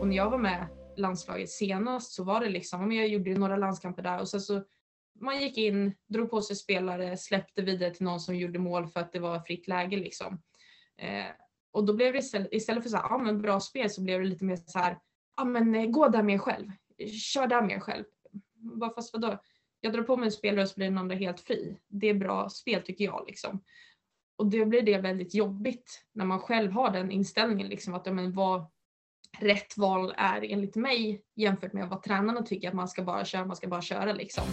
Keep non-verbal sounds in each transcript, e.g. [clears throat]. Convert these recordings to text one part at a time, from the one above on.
Och när jag var med landslaget senast så var det liksom, jag gjorde några landskamper där och sen så man gick in, drog på sig spelare, släppte vidare till någon som gjorde mål för att det var fritt läge liksom. Eh, och då blev det istället, istället för så här, ja men bra spel så blev det lite mer så här, ja men eh, gå där med själv, kör där med själv. Bara fast vadå? Jag drar på mig en spelare och så blir den andra helt fri. Det är bra spel tycker jag liksom. Och då blir det väldigt jobbigt när man själv har den inställningen liksom att ja, men vad rätt val är enligt mig jämfört med vad tränarna tycker att man ska bara köra, man ska bara köra liksom.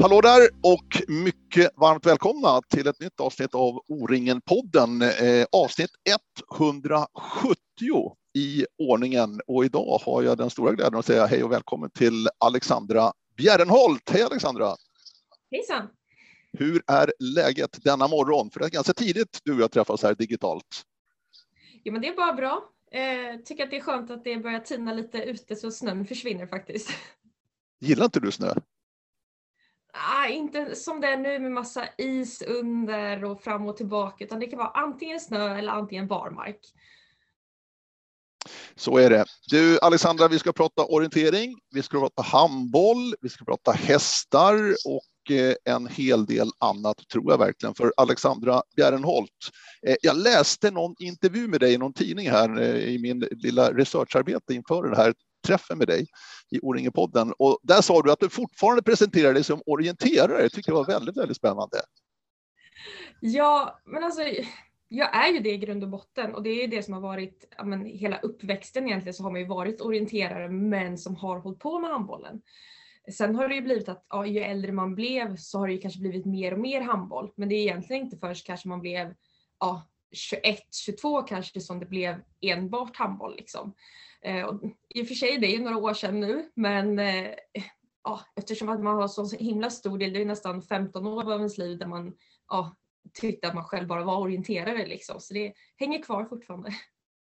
Hallå där och mycket varmt välkomna till ett nytt avsnitt av O-ringen-podden. Eh, avsnitt 170 i ordningen och idag har jag den stora glädjen att säga hej och välkommen till Alexandra Bjärrenholt. Hej Alexandra! Hejsan! Hur är läget denna morgon? För det är ganska tidigt du och jag träffas här digitalt. Jo men det är bara bra. Eh, tycker att det är skönt att det börjar tina lite ute så snön försvinner faktiskt. Gillar inte du snö? Ah, inte som det är nu med massa is under och fram och tillbaka utan det kan vara antingen snö eller antingen barmark. Så är det. Du Alexandra, vi ska prata orientering, vi ska prata handboll, vi ska prata hästar och eh, en hel del annat tror jag verkligen för Alexandra Bjärrenholt. Eh, jag läste någon intervju med dig i någon tidning här eh, i min lilla researcharbete inför det här träffen med dig i O-ringen-podden och där sa du att du fortfarande presenterar dig som orienterare. Det tycker jag var väldigt, väldigt spännande. Ja, men alltså jag är ju det i grund och botten och det är ju det som har varit, ja, men, hela uppväxten egentligen så har man ju varit orienterare men som har hållit på med handbollen. Sen har det ju blivit att ja, ju äldre man blev så har det ju kanske blivit mer och mer handboll. Men det är egentligen inte först kanske man blev ja, 21, 22 kanske som det blev enbart handboll liksom. Eh, och I och för sig, det är ju några år sedan nu, men eh, ja, eftersom att man har så himla stor del, det är nästan 15 år av ens liv där man ja, tyckte att man själv bara var orienterare liksom. Så det hänger kvar fortfarande.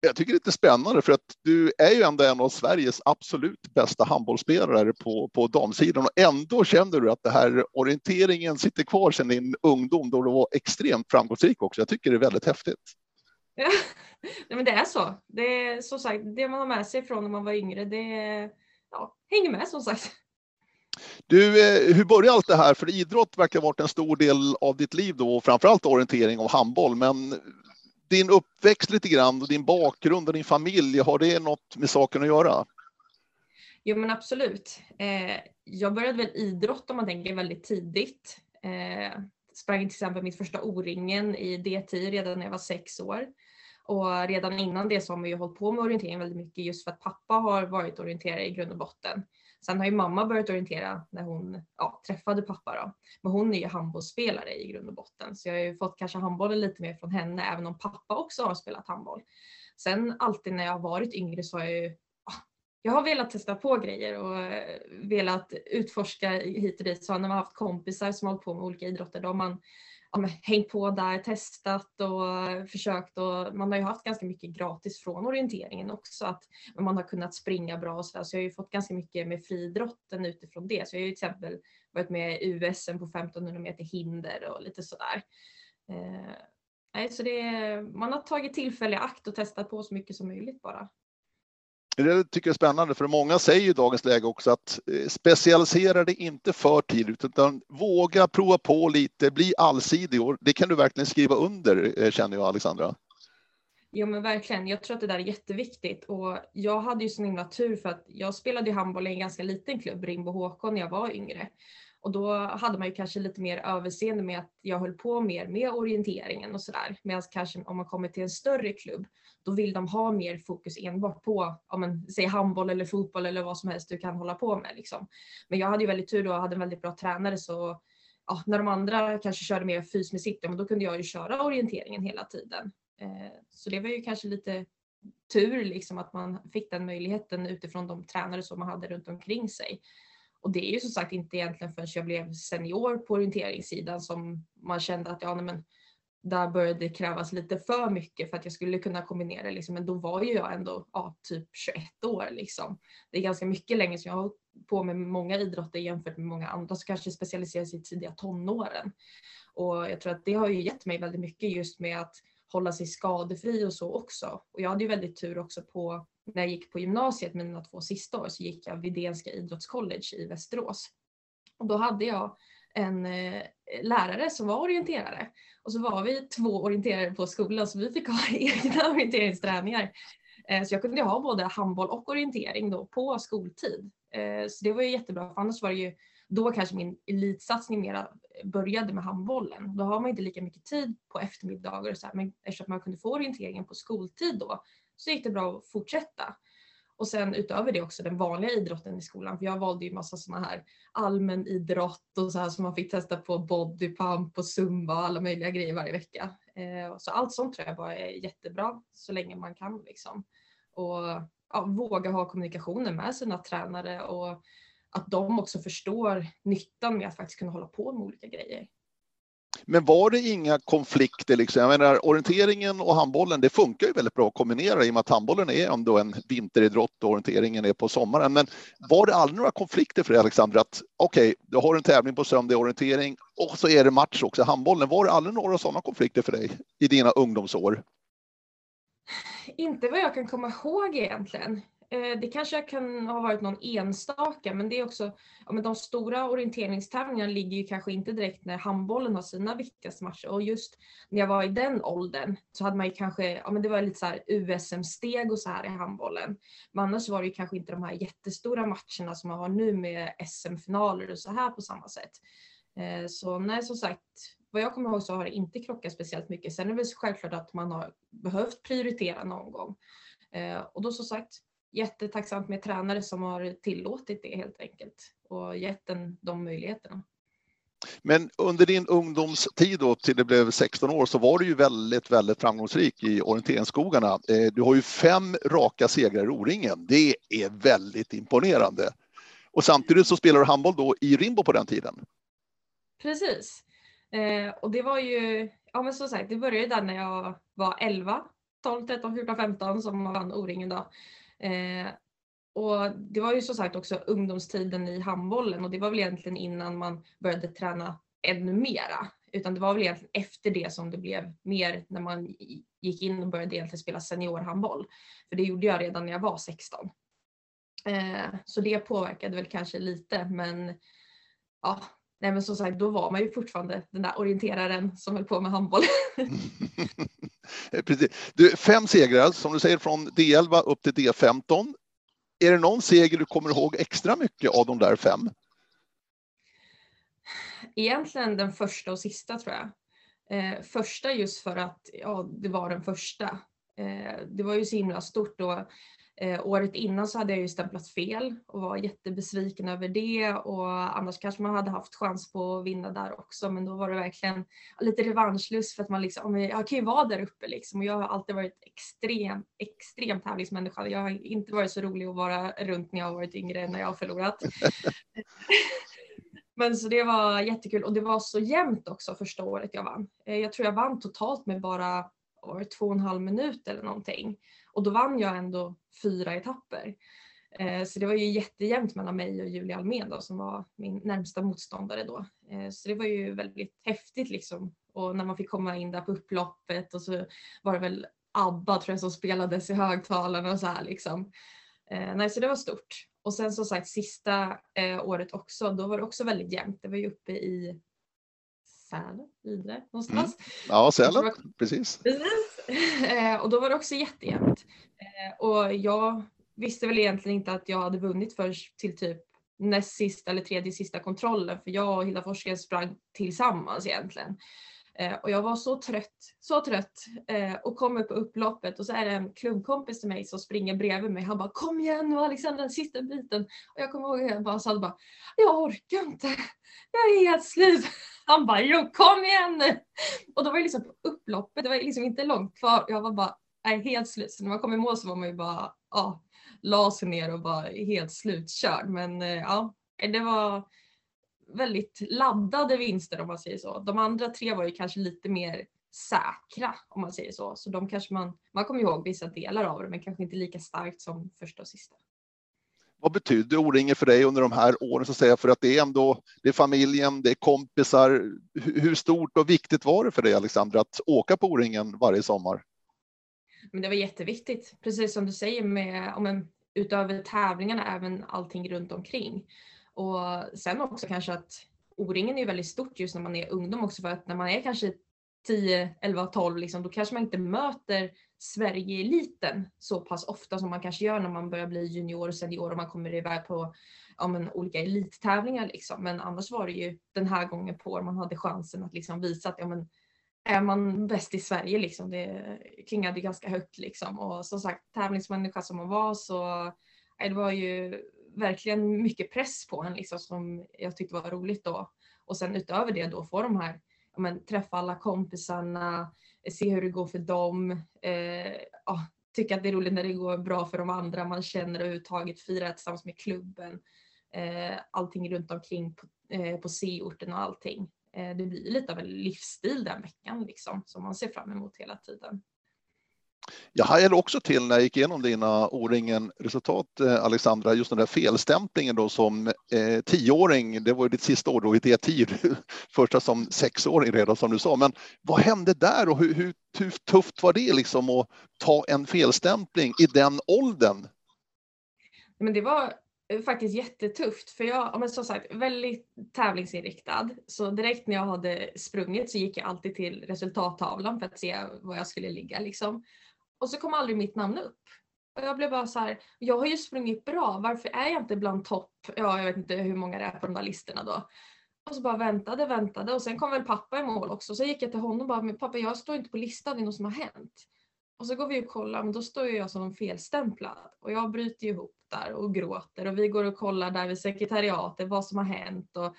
Jag tycker det är lite spännande för att du är ju ändå en av Sveriges absolut bästa handbollsspelare på, på damsidan och ändå känner du att det här orienteringen sitter kvar sedan din ungdom då du var extremt framgångsrik också. Jag tycker det är väldigt häftigt. Ja, [laughs] Nej, men det är så. Det är som sagt det man har med sig från när man var yngre. Det ja, hänger med som sagt. Du, eh, hur började allt det här? För idrott verkar ha varit en stor del av ditt liv då, och framförallt orientering och handboll. Men din uppväxt lite grann och din bakgrund och din familj, har det något med saken att göra? Jo men absolut. Eh, jag började väl idrott om man tänker väldigt tidigt. Eh, sprang till exempel mitt första O-ringen i D10 redan när jag var sex år. Och redan innan det så har man ju hållit på med orientering väldigt mycket just för att pappa har varit orienterare i grund och botten. Sen har ju mamma börjat orientera när hon ja, träffade pappa då. Men hon är ju handbollsspelare i grund och botten så jag har ju fått kanske handbollen lite mer från henne även om pappa också har spelat handboll. Sen alltid när jag har varit yngre så har jag ju jag har velat testa på grejer och eh, velat utforska hit och dit. Så när man har haft kompisar som har hållit på med olika idrotter då har man ja, men, hängt på där, testat och försökt och man har ju haft ganska mycket gratis från orienteringen också. Att man har kunnat springa bra och sådär så jag har ju fått ganska mycket med friidrotten utifrån det. Så jag har ju till exempel varit med i USM på 1500 meter hinder och lite sådär. Eh, så det, man har tagit tillfälle i akt och testat på så mycket som möjligt bara. Det tycker jag är spännande, för många säger i dagens läge också att eh, specialisera dig inte för tidigt, utan våga prova på lite, bli allsidig och det kan du verkligen skriva under, eh, känner jag Alexandra. Jo men verkligen, jag tror att det där är jätteviktigt och jag hade ju sån himla tur för att jag spelade handboll i en ganska liten klubb, Rimbo HK, när jag var yngre. Och då hade man ju kanske lite mer överseende med att jag höll på mer med orienteringen och sådär. Medan kanske om man kommer till en större klubb, då vill de ha mer fokus enbart på, om man säger handboll eller fotboll eller vad som helst du kan hålla på med. Liksom. Men jag hade ju väldigt tur då och hade en väldigt bra tränare så ja, när de andra kanske körde mer fys med men då kunde jag ju köra orienteringen hela tiden. Eh, så det var ju kanske lite tur liksom att man fick den möjligheten utifrån de tränare som man hade runt omkring sig. Och det är ju som sagt inte egentligen förrän jag blev senior på orienteringssidan som man kände att ja, nej, men där började det krävas lite för mycket för att jag skulle kunna kombinera liksom. Men då var ju jag ändå ja, typ 21 år liksom. Det är ganska mycket längre som jag har hållit på med många idrotter jämfört med många andra som kanske specialiserar sig i tidiga tonåren. Och jag tror att det har ju gett mig väldigt mycket just med att hålla sig skadefri och så också. Och jag hade ju väldigt tur också på när jag gick på gymnasiet mina två sista år så gick jag Vidénska idrottscollege i Västerås. Och då hade jag en eh, lärare som var orienterare och så var vi två orienterare på skolan så vi fick ha [laughs] egna orienteringsträningar. Eh, så jag kunde ha både handboll och orientering då på skoltid. Eh, så det var ju jättebra för annars var det ju då kanske min elitsatsning mera började med handbollen. Då har man inte lika mycket tid på eftermiddagar och så här, men eftersom man kunde få orienteringen på skoltid då så gick det bra att fortsätta. Och sen utöver det också den vanliga idrotten i skolan. För jag valde ju massa sådana här allmän idrott och så här som man fick testa på bodypump och zumba och alla möjliga grejer varje vecka. Eh, så allt sånt tror jag bara är jättebra så länge man kan liksom. Och ja, våga ha kommunikationen med sina tränare och att de också förstår nyttan med att faktiskt kunna hålla på med olika grejer. Men var det inga konflikter? Liksom? Jag menar, orienteringen och handbollen, det funkar ju väldigt bra att kombinera i och med att handbollen är ändå en vinteridrott och orienteringen är på sommaren. Men var det aldrig några konflikter för dig, Alexander? Att okej, okay, du har en tävling på söndag orientering och så är det match också, i handbollen. Var det aldrig några sådana konflikter för dig i dina ungdomsår? Inte vad jag kan komma ihåg egentligen. Eh, det kanske kan ha varit någon enstaka, men det är också, ja, men de stora orienteringstävlingarna ligger ju kanske inte direkt när handbollen har sina viktigaste matcher. Och just när jag var i den åldern så hade man ju kanske, ja men det var lite så här USM-steg och så här i handbollen. Men annars var det ju kanske inte de här jättestora matcherna som man har nu med SM-finaler och så här på samma sätt. Eh, så nej, som sagt, vad jag kommer ihåg så har det inte krockat speciellt mycket. Sen är det väl självklart att man har behövt prioritera någon gång. Eh, och då som sagt, jättetacksamt med tränare som har tillåtit det helt enkelt och gett den de möjligheterna. Men under din ungdomstid då till det blev 16 år så var du ju väldigt, väldigt framgångsrik i orienteringsskogarna. Eh, du har ju fem raka segrar i O-ringen. Det är väldigt imponerande. Och samtidigt så spelar du handboll då i Rimbo på den tiden. Precis. Eh, och det var ju, ja men som sagt, det började där när jag var 11, 12, 13, 14, 15 som man vann O-ringen då. Eh, och det var ju som sagt också ungdomstiden i handbollen och det var väl egentligen innan man började träna ännu mera. Utan det var väl egentligen efter det som det blev mer när man gick in och började egentligen spela seniorhandboll. För det gjorde jag redan när jag var 16. Eh, så det påverkade väl kanske lite men ja, nej men som sagt då var man ju fortfarande den där orienteraren som höll på med handboll. [laughs] Du, fem segrar, som du säger, från D11 upp till D15. Är det någon seger du kommer ihåg extra mycket av de där fem? Egentligen den första och sista tror jag. Eh, första just för att ja, det var den första. Eh, det var ju så himla stort och Eh, året innan så hade jag ju stämplat fel och var jättebesviken över det och annars kanske man hade haft chans på att vinna där också men då var det verkligen lite revanschlust för att man liksom, jag kan ju vara där uppe liksom och jag har alltid varit extrem, extrem tävlingsmänniska. Jag har inte varit så rolig att vara runt när jag har varit yngre än när jag har förlorat. [laughs] Men så det var jättekul och det var så jämnt också första året jag vann. Eh, jag tror jag vann totalt med bara var två och en halv minut eller någonting. Och då vann jag ändå fyra etapper. Eh, så det var ju jättejämnt mellan mig och Julia Almén då, som var min närmsta motståndare då. Eh, så det var ju väldigt häftigt liksom. Och när man fick komma in där på upploppet och så var det väl ABBA tror jag som spelades i högtalarna och så här liksom. Eh, nej, så det var stort. Och sen som sagt sista eh, året också, då var det också väldigt jämnt. Det var ju uppe i Sälen, Idre någonstans. Mm. Ja, Sälen, precis. precis. [laughs] Eh, och då var det också jättejämnt. Eh, och jag visste väl egentligen inte att jag hade vunnit först till typ näst sista eller tredje sista kontrollen för jag och Hilda Forsgren sprang tillsammans egentligen. Eh, och jag var så trött, så trött eh, och kommer på upploppet och så är det en klubbkompis till mig som springer bredvid mig. Han bara kom igen nu Alexandra den sista biten. Och jag kommer ihåg att jag bara sa bara jag orkar inte. Jag är helt slut. [laughs] Han bara jo kom igen nu. Och då var det liksom på upploppet, det var liksom inte långt kvar. Jag var bara jag är helt slut. Så när man kom i mål så var man ju bara ja, la sig ner och var helt slutkörd. Men eh, ja, det var väldigt laddade vinster om man säger så. De andra tre var ju kanske lite mer säkra om man säger så. Så de kanske man, man kommer ihåg vissa delar av det men kanske inte lika starkt som första och sista. Vad betyder O-ringen för dig under de här åren så att säga? För att det är ändå, det är familjen, det är kompisar. Hur stort och viktigt var det för dig Alexandra att åka på O-ringen varje sommar? Men det var jätteviktigt, precis som du säger med om en, utöver tävlingarna även allting runt omkring. Och sen också kanske att O-ringen är väldigt stort just när man är ungdom också för att när man är kanske 10, 11, 12 liksom, då kanske man inte möter Sverige-eliten så pass ofta som man kanske gör när man börjar bli junior och senior och man kommer iväg på ja, men, olika elittävlingar. Liksom. Men annars var det ju den här gången på år man hade chansen att liksom visa att ja, men, är man bäst i Sverige liksom. Det klingade ganska högt liksom. Och som sagt tävlingsmänniska som man var så det var ju verkligen mycket press på en liksom som jag tyckte var roligt då. Och sen utöver det då få de här, ja, men, träffa alla kompisarna, se hur det går för dem, eh, ja, tycka att det är roligt när det går bra för de andra, man känner överhuvudtaget, fira tillsammans med klubben, eh, allting runt omkring på, eh, på C-orten och allting. Eh, det blir lite av en livsstil den veckan liksom som man ser fram emot hela tiden. Jag hajade också till när jag gick igenom dina O-ringen-resultat, eh, Alexandra, just den där felstämplingen då som eh, tioåring, det var ju ditt sista år då i D10, [laughs] första som sexåring redan som du sa. Men vad hände där och hur, hur, hur tufft var det liksom att ta en felstämpling i den åldern? Men det var eh, faktiskt jättetufft för jag, men som sagt, väldigt tävlingsinriktad. Så direkt när jag hade sprungit så gick jag alltid till resultattavlan för att se var jag skulle ligga liksom. Och så kom aldrig mitt namn upp. Och jag blev bara så här, jag har ju sprungit bra, varför är jag inte bland topp, ja jag vet inte hur många det är på de där listorna då. Och så bara väntade, väntade och sen kom väl pappa i mål också. Så gick jag till honom och bara, men pappa jag står inte på listan, det är något som har hänt. Och så går vi och kollar, men då står ju jag som felstämplad. Och jag bryter ihop där och gråter och vi går och kollar där vid sekretariatet vad som har hänt. Och,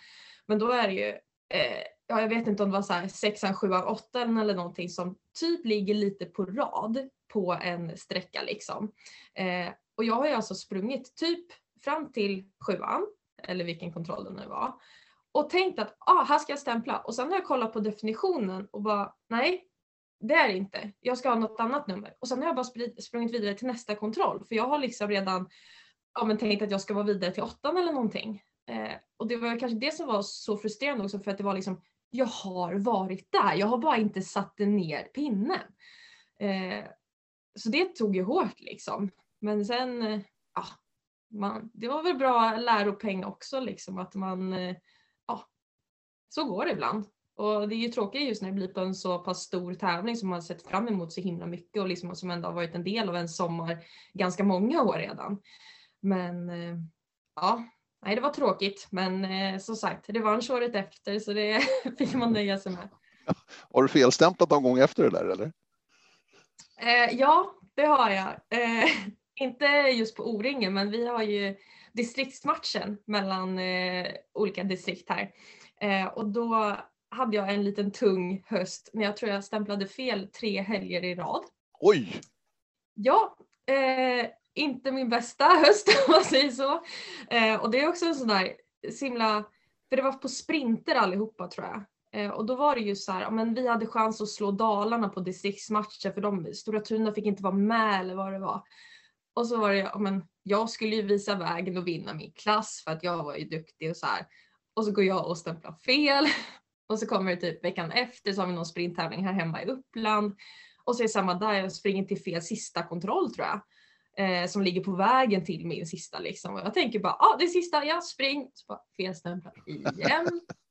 men då är det ju eh, ja, jag vet inte om det var så här sexan, sjuan, åttan eller någonting som typ ligger lite på rad på en sträcka liksom. Eh, och jag har ju alltså sprungit typ fram till sjuan, eller vilken kontroll det nu var, och tänkt att ah, här ska jag stämpla. Och sen har jag kollat på definitionen och bara nej, det är det inte. Jag ska ha något annat nummer. Och sen har jag bara sprungit vidare till nästa kontroll för jag har liksom redan ja, men tänkt att jag ska vara vidare till åttan eller någonting. Eh, och det var kanske det som var så frustrerande också för att det var liksom jag har varit där. Jag har bara inte satt ner pinnen. Eh, så det tog ju hårt liksom. Men sen, eh, ja, man, det var väl bra läropeng också liksom att man, eh, ja, så går det ibland. Och det är ju tråkigt just när det blir på en så pass stor tävling som man sett fram emot så himla mycket och liksom som ändå har varit en del av en sommar ganska många år redan. Men eh, ja, nej det var tråkigt men eh, som sagt revansch året efter så det [laughs] fick man nöja sig med. Har du felstämplat någon gång efter det där eller? Eh, ja, det har jag. Eh, [laughs] inte just på O-ringen men vi har ju distriktsmatchen mellan eh, olika distrikt här. Eh, och då hade jag en liten tung höst när jag tror jag stämplade fel tre helger i rad. Oj! Ja, eh, inte min bästa [laughs] höst om man säger så. Eh, och det är också en sån där himla, för det var på sprinter allihopa tror jag. Eh, och då var det ju så här, men vi hade chans att slå Dalarna på distriktsmatcher för de Stora Tuna fick inte vara med eller vad det var. Och så var det, men jag skulle ju visa vägen och vinna min klass för att jag var ju duktig och så här. Och så går jag och stämplar fel. Och så kommer det typ veckan efter så har vi någon sprinttävling här hemma i Uppland. Och så är det samma där, jag springer till fel sista kontroll tror jag eh, som ligger på vägen till min sista liksom. Och jag tänker bara, ja ah, det är sista, jag spring. Så bara felstämplar igen. [laughs]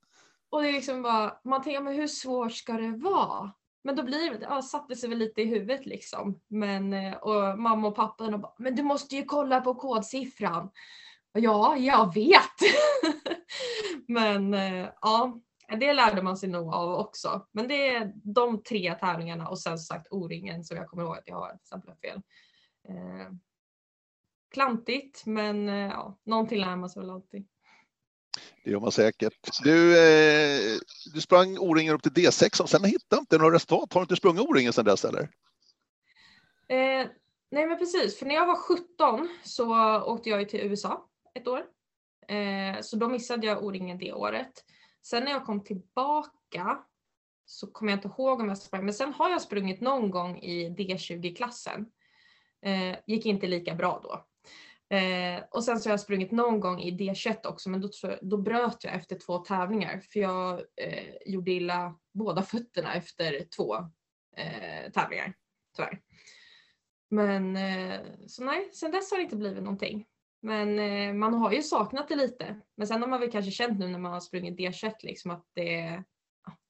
och det är liksom bara, man tänker, men hur svårt ska det vara? Men då blir det, ja, satte sig väl lite i huvudet liksom. Men, eh, och mamma och pappa bara, men du måste ju kolla på kodsiffran. Och ja, jag vet. [laughs] men eh, ja, det lärde man sig nog av också. Men det är de tre tävlingarna och sen som sagt O-ringen som jag kommer ihåg att jag har samplat fel. Eh, klantigt men eh, ja, någonting lär man sig väl alltid. Det gör man säkert. Du, eh, du sprang O-ringen upp till D6 och sen hittade inte några resultat. Har du inte sprungit O-ringen sedan dess eller? Eh, nej men precis, för när jag var 17 så åkte jag till USA ett år. Eh, så då missade jag O-ringen det året. Sen när jag kom tillbaka så kommer jag inte ihåg om jag sprang, men sen har jag sprungit någon gång i D20-klassen. Eh, gick inte lika bra då. Eh, och sen så har jag sprungit någon gång i D21 också men då, då bröt jag efter två tävlingar för jag eh, gjorde illa båda fötterna efter två eh, tävlingar. Tyvärr. Men eh, så nej, sen dess har det inte blivit någonting. Men eh, man har ju saknat det lite. Men sen har man väl kanske känt nu när man har sprungit D21 liksom att det,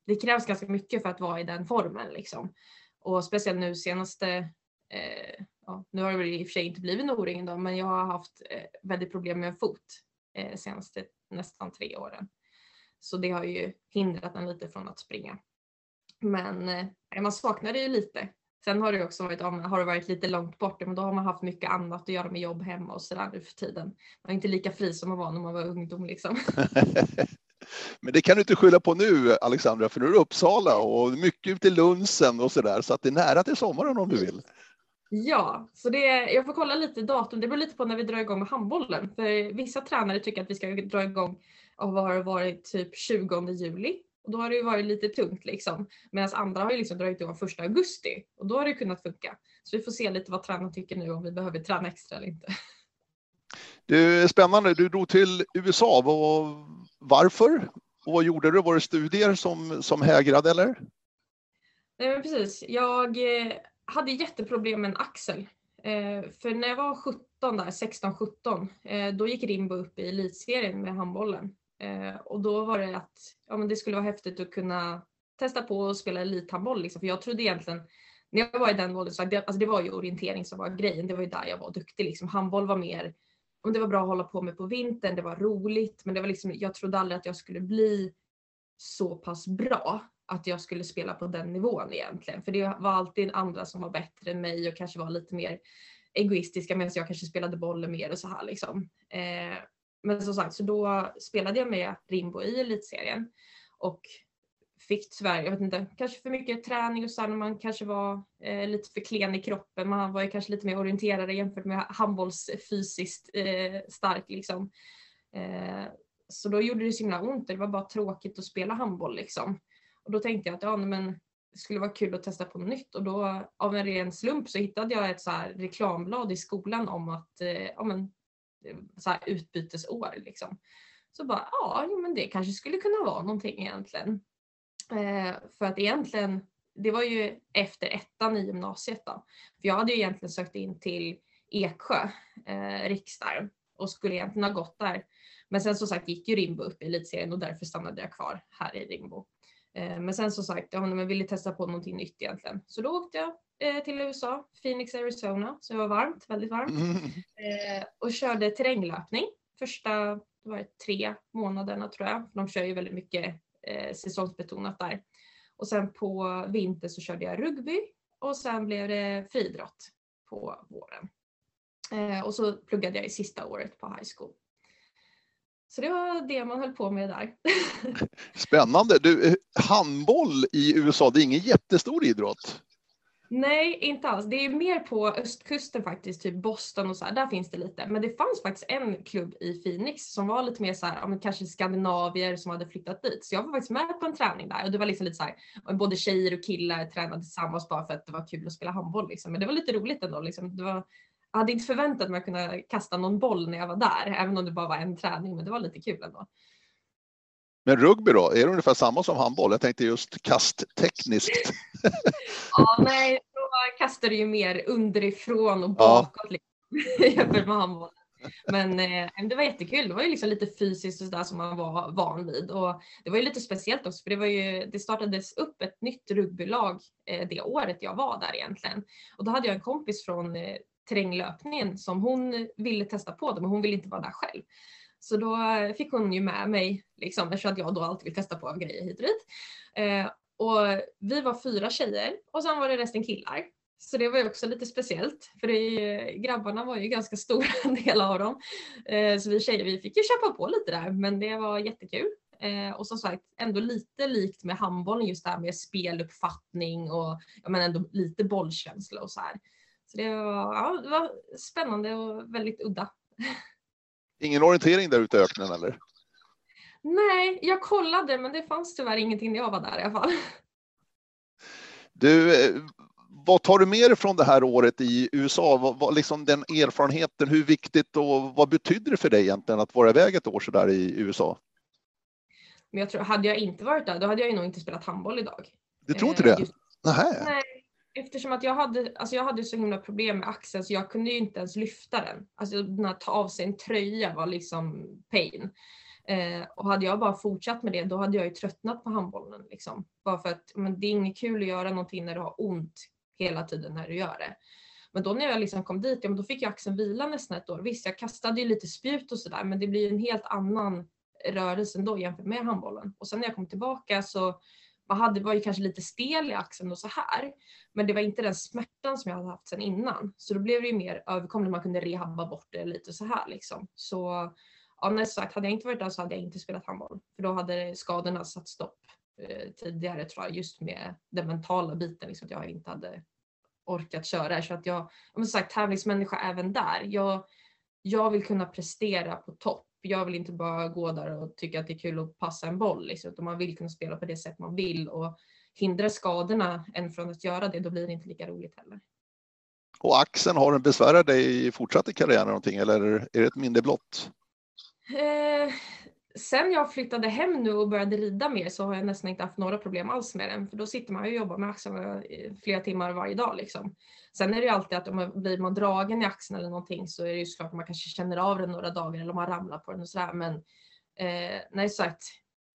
det krävs ganska mycket för att vara i den formen liksom. Och speciellt nu senaste, eh, ja, nu har det väl i och för sig inte blivit Noringen då, men jag har haft eh, väldigt problem med en fot eh, senaste nästan tre åren. Så det har ju hindrat en lite från att springa. Men eh, man saknar det ju lite. Sen har det också varit, har det varit lite långt bort, men då har man haft mycket annat att göra med jobb hemma och sådär nu för tiden. Man är inte lika fri som man var när man var ungdom liksom. [laughs] [laughs] men det kan du inte skylla på nu Alexandra, för nu är du Uppsala och mycket ute i lunsen och sådär, så att det är nära till sommaren om du vill. Ja, så det, jag får kolla lite datum. Det beror lite på när vi drar igång med handbollen. För vissa tränare tycker att vi ska dra igång och har varit typ 20 juli och då har det ju varit lite tungt liksom. Medan andra har ju liksom dragit igång första augusti och då har det kunnat funka. Så vi får se lite vad tränaren tycker nu om vi behöver träna extra eller inte. Det är spännande. Du drog till USA. Varför? Och vad gjorde du? Var det studier som, som hägrade eller? Nej men precis. Jag eh, hade jätteproblem med en axel. Eh, för när jag var 17 där, 16-17, eh, då gick Rimbo upp i elitserien med handbollen. Eh, och då var det att ja, men det skulle vara häftigt att kunna testa på att spela elithandboll. Liksom. För jag trodde egentligen, när jag var i den åldern, så det, alltså det var ju orientering som var grejen. Det var ju där jag var duktig. Liksom. Handboll var mer, om det var bra att hålla på med på vintern, det var roligt. Men det var liksom, jag trodde aldrig att jag skulle bli så pass bra att jag skulle spela på den nivån egentligen. För det var alltid andra som var bättre än mig och kanske var lite mer egoistiska medan jag kanske spelade bollen mer och så här liksom. Eh, men som sagt, så då spelade jag med Rimbo i elitserien och fick tyvärr, jag vet inte, kanske för mycket träning och så när man kanske var eh, lite för klen i kroppen. Man var ju kanske lite mer orienterad jämfört med handbollsfysiskt eh, stark liksom. Eh, så då gjorde det så himla ont. Det var bara tråkigt att spela handboll liksom. Och då tänkte jag att ja, men det skulle vara kul att testa på något nytt och då av en ren slump så hittade jag ett så här reklamblad i skolan om att eh, ja, men eh, så här utbytesår liksom. Så bara, ja, men det kanske skulle kunna vara någonting egentligen. Eh, för att egentligen, det var ju efter ettan i gymnasiet då. För jag hade ju egentligen sökt in till Eksjö, eh, Riksdag och skulle egentligen ha gått där. Men sen som sagt gick ju Rimbo upp i elitserien och därför stannade jag kvar här i Rimbo. Eh, men sen som sagt, ja, men ville testa på någonting nytt egentligen. Så då åkte jag eh, till USA, Phoenix, Arizona, så det var varmt, väldigt varmt. Mm. [laughs] Och körde terränglöpning första det var tre månaderna tror jag. De kör ju väldigt mycket säsongsbetonat där. Och sen på vinter så körde jag rugby och sen blev det friidrott på våren. Och så pluggade jag i sista året på high school. Så det var det man höll på med där. [laughs] Spännande. Du, eh, handboll i USA, det är ingen jättestor idrott. Nej, inte alls. Det är mer på östkusten faktiskt, typ Boston och så här. Där finns det lite. Men det fanns faktiskt en klubb i Phoenix som var lite mer så här, ja, kanske skandinavier som hade flyttat dit. Så jag var faktiskt med på en träning där och det var liksom lite så här, både tjejer och killar tränade tillsammans bara för att det var kul att spela handboll liksom. Men det var lite roligt ändå liksom. Det var, jag hade inte förväntat mig att kunna kasta någon boll när jag var där, även om det bara var en träning, men det var lite kul ändå. Men rugby då, är det ungefär samma som handboll? Jag tänkte just kasttekniskt. [laughs] [laughs] ja, nej, då kastar du ju mer underifrån och bakåt ja. liksom, [laughs] jämfört med handboll. Men eh, det var jättekul. Det var ju liksom lite fysiskt och sådär som man var van vid. Och det var ju lite speciellt också för det, var ju, det startades upp ett nytt rugbylag eh, det året jag var där egentligen. Och då hade jag en kompis från eh, terränglöpningen som hon ville testa på det men hon ville inte vara där själv. Så då fick hon ju med mig, liksom, eftersom jag då alltid vill testa på grejer hit och dit. Eh, och vi var fyra tjejer och sen var det resten killar. Så det var ju också lite speciellt för det, grabbarna var ju ganska stora [laughs] delar av dem. Eh, så vi tjejer vi fick ju kämpa på lite där men det var jättekul. Eh, och som sagt ändå lite likt med handbollen just det här med speluppfattning och ja, men ändå lite bollkänsla och så här. Så det var, ja, det var spännande och väldigt udda. Ingen orientering där ute i öknen eller? Nej, jag kollade men det fanns tyvärr ingenting när jag var där i alla fall. Du, eh, vad tar du med dig från det här året i USA? Vad, vad, liksom den erfarenheten, hur viktigt och vad betyder det för dig egentligen att vara iväg ett år så där i USA? Men jag tror, hade jag inte varit där, då hade jag ju nog inte spelat handboll idag. Du tror inte det? Just, nej, eftersom att jag hade, alltså jag hade så himla problem med axeln så jag kunde ju inte ens lyfta den. Alltså att ta av sig en tröja var liksom pain. Eh, och hade jag bara fortsatt med det då hade jag ju tröttnat på handbollen. Liksom. Bara för att men det är inget kul att göra någonting när du har ont hela tiden när du gör det. Men då när jag liksom kom dit, ja, men då fick jag axeln vila nästan ett år. Visst, jag kastade ju lite spjut och sådär, men det blir en helt annan rörelse ändå jämfört med handbollen. Och sen när jag kom tillbaka så man hade, var ju kanske lite stel i axeln och så här. Men det var inte den smärtan som jag hade haft sedan innan. Så då blev det ju mer överkomligt, man kunde rehabba bort det lite så här liksom. Så ja, men sagt, hade jag inte varit där så hade jag inte spelat handboll. För då hade skadorna satt stopp eh, tidigare tror jag, just med den mentala biten, liksom, att jag inte hade orkat köra. Så att jag, som sagt, tävlingsmänniska även där. Jag, jag vill kunna prestera på topp. Jag vill inte bara gå där och tycka att det är kul att passa en boll, liksom, utan man vill kunna spela på det sätt man vill. Och hindrar skadorna en från att göra det, då blir det inte lika roligt heller. Och axeln, har den besvärat dig fortsatt i karriären någonting eller är det ett minne blott? Eh, sen jag flyttade hem nu och började rida mer så har jag nästan inte haft några problem alls med den. För då sitter man och jobbar med axlarna eh, flera timmar varje dag. Liksom. Sen är det ju alltid att om man blir man dragen i axeln eller någonting så är det ju såklart att man kanske känner av den några dagar eller om man ramlar på den och sådär. Men eh, nej sagt,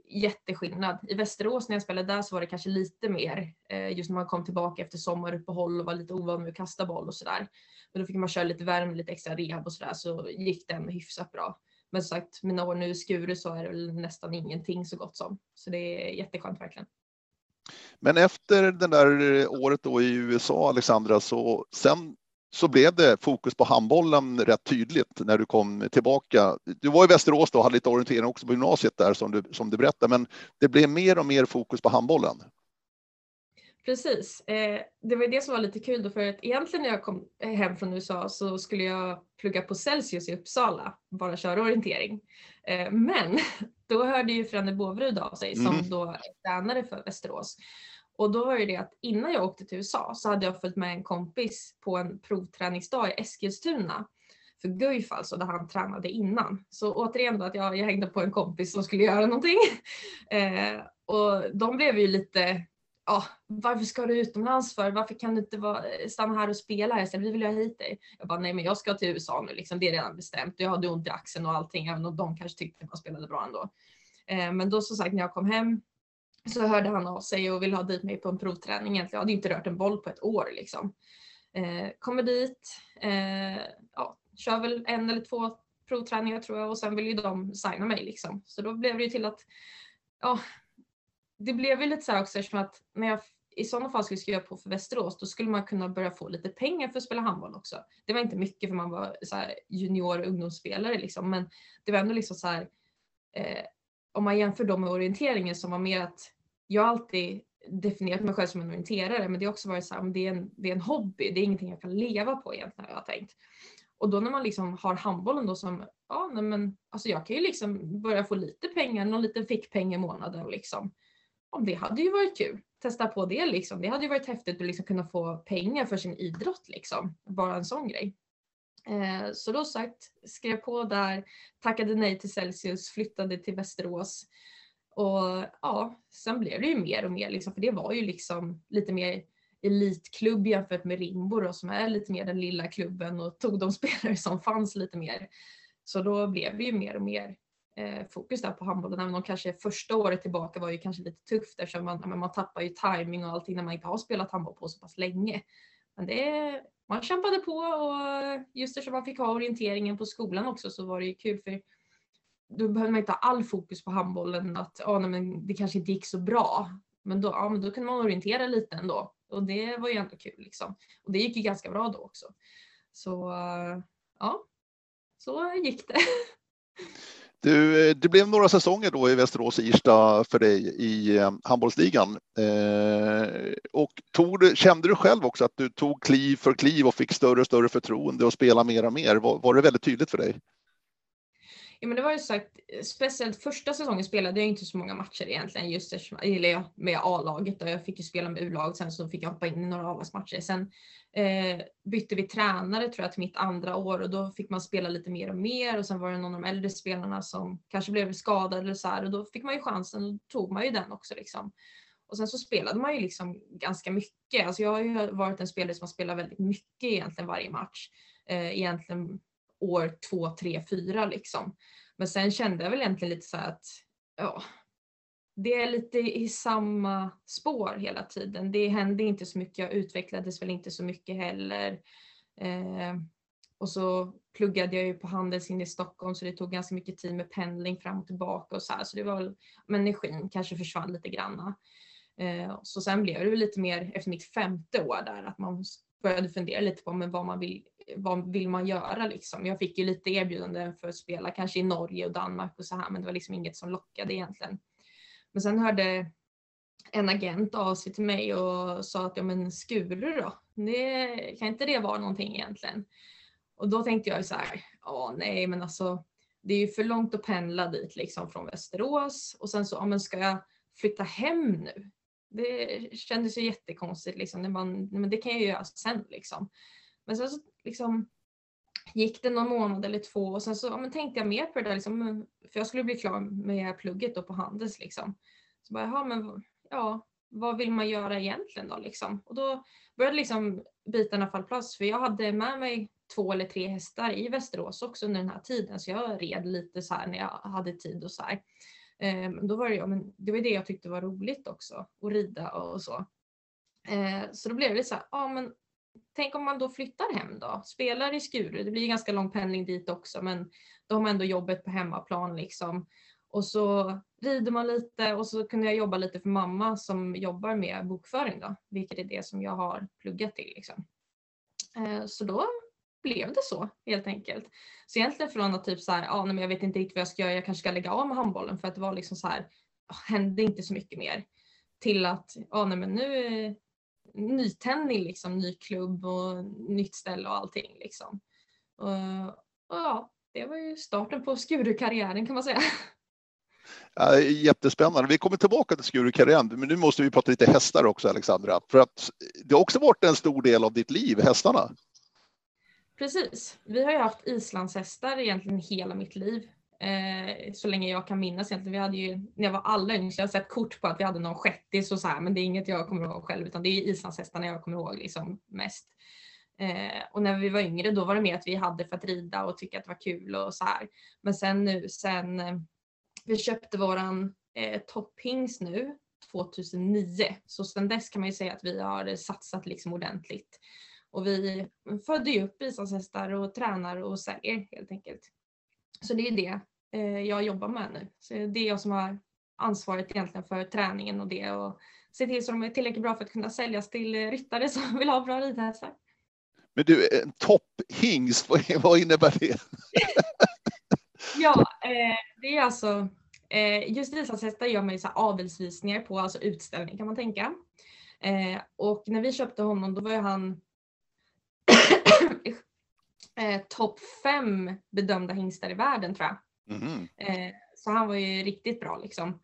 jätteskillnad. I Västerås när jag spelade där så var det kanske lite mer eh, just när man kom tillbaka efter sommaruppehåll och var lite ovan med att kasta boll och sådär. Men då fick man köra lite värme, lite extra rehab och sådär så gick den hyfsat bra. Men som sagt, mina år nu i Skuru så är det väl nästan ingenting så gott som. Så det är jätteskönt verkligen. Men efter det där eh, året då i USA, Alexandra, så sen så blev det fokus på handbollen rätt tydligt när du kom tillbaka. Du var i Västerås då och hade lite orientering också på gymnasiet där som du, som du berättade, men det blev mer och mer fokus på handbollen. Precis. Eh, det var det som var lite kul då för att egentligen när jag kom hem från USA så skulle jag plugga på Celsius i Uppsala, bara köra orientering. Eh, men [laughs] då hörde ju Frände Båvrud av sig som mm. då är tränare för Västerås. Och då var det det att innan jag åkte till USA så hade jag följt med en kompis på en provträningsdag i Eskilstuna för Guif alltså, där han tränade innan. Så återigen då att jag, jag hängde på en kompis som skulle göra någonting. [laughs] Eh, och de blev ju lite ja, varför ska du utomlands för? Varför kan du inte vara, eh, stanna här och spela här istället? Vi vill ha hit dig. Jag bara, nej men jag ska till USA nu, liksom. det är redan bestämt. Jag hade ont i axeln och allting, även om de kanske tyckte att man spelade bra ändå. Eh, men då som sagt, när jag kom hem så hörde han av sig och ville ha dit mig på en provträning. Jag hade inte rört en boll på ett år liksom. Eh, kommer dit, eh, ja, kör väl en eller två provträningar tror jag och sen vill ju de signa mig liksom. Så då blev det ju till att ja, det blev ju lite så här också eftersom att när jag i sådana fall skulle skriva på för Västerås, då skulle man kunna börja få lite pengar för att spela handboll också. Det var inte mycket för man var så här junior och ungdomsspelare liksom, men det var ändå liksom så här, eh, om man jämför dem med orienteringen som var mer att jag alltid definierat mig själv som en orienterare, men det har också varit så här, det är, en, det är en hobby, det är ingenting jag kan leva på egentligen har jag tänkt. Och då när man liksom har handbollen då som, ja nej men alltså jag kan ju liksom börja få lite pengar, någon liten fickpeng i månaden liksom det hade ju varit kul. Testa på det liksom. Det hade ju varit häftigt att liksom kunna få pengar för sin idrott liksom. Bara en sån grej. Eh, så då sagt, skrev på där, tackade nej till Celsius, flyttade till Västerås. Och ja, sen blev det ju mer och mer liksom, för det var ju liksom lite mer elitklubb jämfört med Rimbo då, som är lite mer den lilla klubben och tog de [laughs] spelare som fanns lite mer. Så då blev det ju mer och mer eh, fokus där på handbollen, även om kanske första året tillbaka var ju kanske lite tufft eftersom man, man tappar ju timing och allting när man inte har spelat handboll på så pass länge. Men det, man kämpade på och just eftersom man fick ha orienteringen på skolan också så var det ju kul för då behövde man inte ha all fokus på handbollen att ah, nej, men det kanske inte gick så bra. Men då, ja, men då kunde man orientera lite ändå och det var ju ändå kul liksom. Och det gick ju ganska bra då också. Så eh, ja, så gick det. [laughs] Du, eh, det blev några säsonger då i Västerås Irsta för dig i eh, handbollsligan. Eh, och tog, kände du själv också att du tog kliv för kliv och fick större och större förtroende och spela mer och mer? Var, var det väldigt tydligt för dig? Ja men det var ju sagt, speciellt första säsongen spelade jag inte så många matcher egentligen just eller med A-laget och jag fick ju spela med U-laget sen så fick jag hoppa in i några A-lagsmatcher. Sen eh, bytte vi tränare tror jag till mitt andra år och då fick man spela lite mer och mer och sen var det någon av de äldre spelarna som kanske blev skadad eller så här och då fick man ju chansen och tog man ju den också liksom. Och sen så spelade man ju liksom ganska mycket. Alltså jag har ju varit en spelare som har spelat väldigt mycket egentligen varje match. Eh, egentligen år två, tre, fyra liksom. Men sen kände jag väl egentligen lite så att ja, det är lite i samma spår hela tiden. Det hände inte så mycket, jag utvecklades väl inte så mycket heller. Eh, och så pluggade jag ju på Handels inne i Stockholm så det tog ganska mycket tid med pendling fram och tillbaka och så här. Så det var väl, men energin kanske försvann lite granna. Eh, så sen blev det väl lite mer efter mitt femte år där att man började fundera lite på men vad man vill, vad vill man göra liksom. Jag fick ju lite erbjudanden för att spela kanske i Norge och Danmark och så här men det var liksom inget som lockade egentligen. Men sen hörde en agent av sig till mig och sa att ja men Skuru då, det, kan inte det vara någonting egentligen? Och då tänkte jag så här, ja nej men alltså det är ju för långt att pendla dit liksom från Västerås och sen så, ja men ska jag flytta hem nu? Det kändes ju jättekonstigt liksom. När man, men det kan jag göra sen liksom. Men sen så liksom gick det någon månad eller två och sen så ja, men tänkte jag mer på det där liksom, för jag skulle bli klar med plugget då på Handels liksom. Så bara, jaha, men ja, vad vill man göra egentligen då liksom? Och då började liksom bitarna falla plats för jag hade med mig två eller tre hästar i Västerås också under den här tiden så jag red lite så här när jag hade tid och så här. Ehm, då var det, ja, men det var det jag tyckte var roligt också, att rida och så. Ehm, så då blev det så här, ja men tänk om man då flyttar hem då, spelar i Skuru, det blir ganska lång pendling dit också men då har man ändå jobbet på hemmaplan liksom. Och så rider man lite och så kunde jag jobba lite för mamma som jobbar med bokföring då, vilket är det som jag har pluggat till. Liksom. Eh, så då blev det så helt enkelt. Så egentligen från att typ så här, ja, men jag vet inte riktigt vad jag ska göra, jag kanske ska lägga av med handbollen för att det var liksom så här, hände inte så mycket mer. Till att, ja nej men nu nytändning liksom, ny klubb och nytt ställe och allting liksom. Och, och ja, det var ju starten på Skuru-karriären kan man säga. Ja, jättespännande. Vi kommer tillbaka till Skuru-karriären, men nu måste vi prata lite hästar också, Alexandra. För att det har också varit en stor del av ditt liv, hästarna. Precis. Vi har ju haft islandshästar egentligen hela mitt liv. Eh, så länge jag kan minnas egentligen. Vi hade ju, när jag var allra yngst, jag har sett kort på att vi hade någon shettis och så här, men det är inget jag kommer ihåg själv, utan det är islandshästarna jag kommer ihåg liksom mest. Eh, och när vi var yngre då var det mer att vi hade för att rida och tycka att det var kul och så här. Men sen nu sen eh, vi köpte våran eh, topphings nu 2009, så sen dess kan man ju säga att vi har satsat liksom ordentligt. Och vi födde ju upp islandshästar och tränar och säljer helt enkelt. Så det är det jag jobbar med nu. Så det är jag som har ansvaret egentligen för träningen och det och se till så de är tillräckligt bra för att kunna säljas till ryttare som [laughs] vill ha bra ridhästar. Men du, en topphingst, [laughs] vad innebär det? [laughs] ja, eh, det är alltså eh, just islandshästar gör man ju så avelsvisningar på, alltså utställning kan man tänka. och när vi köpte honom då var ju han [coughs] eh, topp fem bedömda hingstar i världen tror jag. Mm. Eh, så han var ju riktigt bra liksom.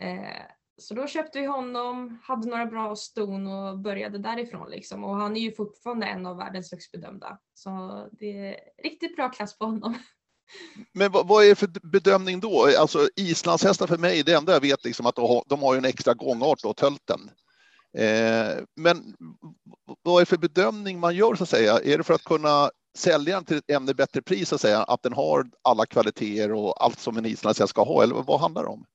Eh, så då köpte vi honom, hade några bra ston och började därifrån liksom. Och han är ju fortfarande en av världens högst bedömda. Så det är riktigt bra klass på honom. [laughs] Men vad, vad är det för bedömning då? Alltså islandshästar för mig, det enda jag vet liksom att de har, de har en extra gångart då, tölten. Eh, men vad är det för bedömning man gör så att säga? Är det för att kunna Säljaren till ett ännu bättre pris att säga, att den har alla kvaliteter och allt som en islandshäst ska ha, eller vad handlar det om?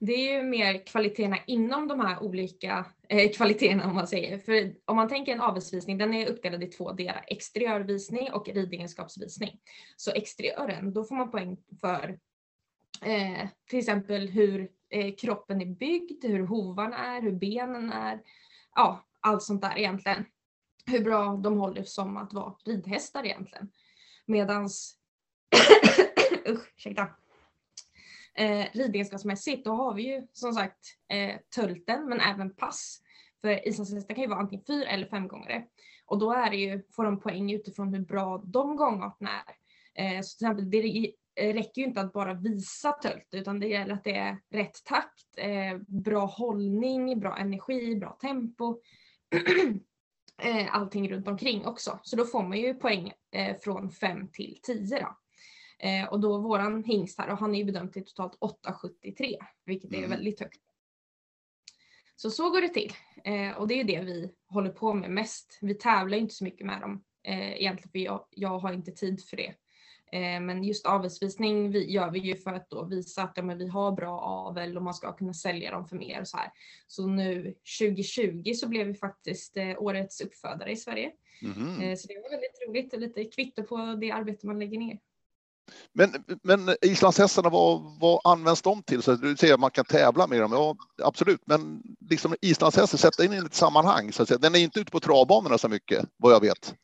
Det är ju mer kvaliteterna inom de här olika eh, kvaliteterna om man säger. För om man tänker en avelsvisning, den är uppdelad i två delar, exteriörvisning och ridegenskapsvisning. Så exteriören, då får man poäng för eh, till exempel hur eh, kroppen är byggd, hur hovarna är, hur benen är, ja allt sånt där egentligen hur bra de håller som att vara ridhästar egentligen. Medans, [coughs] usch, ursäkta. Eh, ridegenskapsmässigt då har vi ju som sagt eh, tölten men även pass. För islandshästar kan ju vara antingen fyra eller fem gånger. Och då är det ju, får de poäng utifrån hur bra de gångarterna är. Eh, så till exempel det eh, räcker ju inte att bara visa tölt utan det gäller att det är rätt takt, eh, bra hållning, bra energi, bra tempo. [clears throat] allting runt omkring också. Så då får man ju poäng från 5 till 10 då. Och då våran hingst här, och han är ju bedömt till totalt 8,73 vilket är mm. väldigt högt. Så så går det till. och det är det vi håller på med mest. Vi tävlar inte så mycket med dem eh, egentligen för jag, jag har inte tid för det. Eh, men just avelsvisning vi, gör vi ju för att visa att ja, vi har bra avel och man ska kunna sälja dem för mer och så här. Så nu 2020 så blev vi faktiskt eh, årets uppfödare i Sverige. Mm. så det var väldigt roligt och lite kvitto på det arbete man lägger ner. Men, men islandshästarna, vad, vad används de till? Så du säger att man kan tävla med dem. Ja, absolut, men liksom islandshästen, sätta in i ett sammanhang. Så att säga. Den är inte ute på travbanorna så mycket, vad jag vet.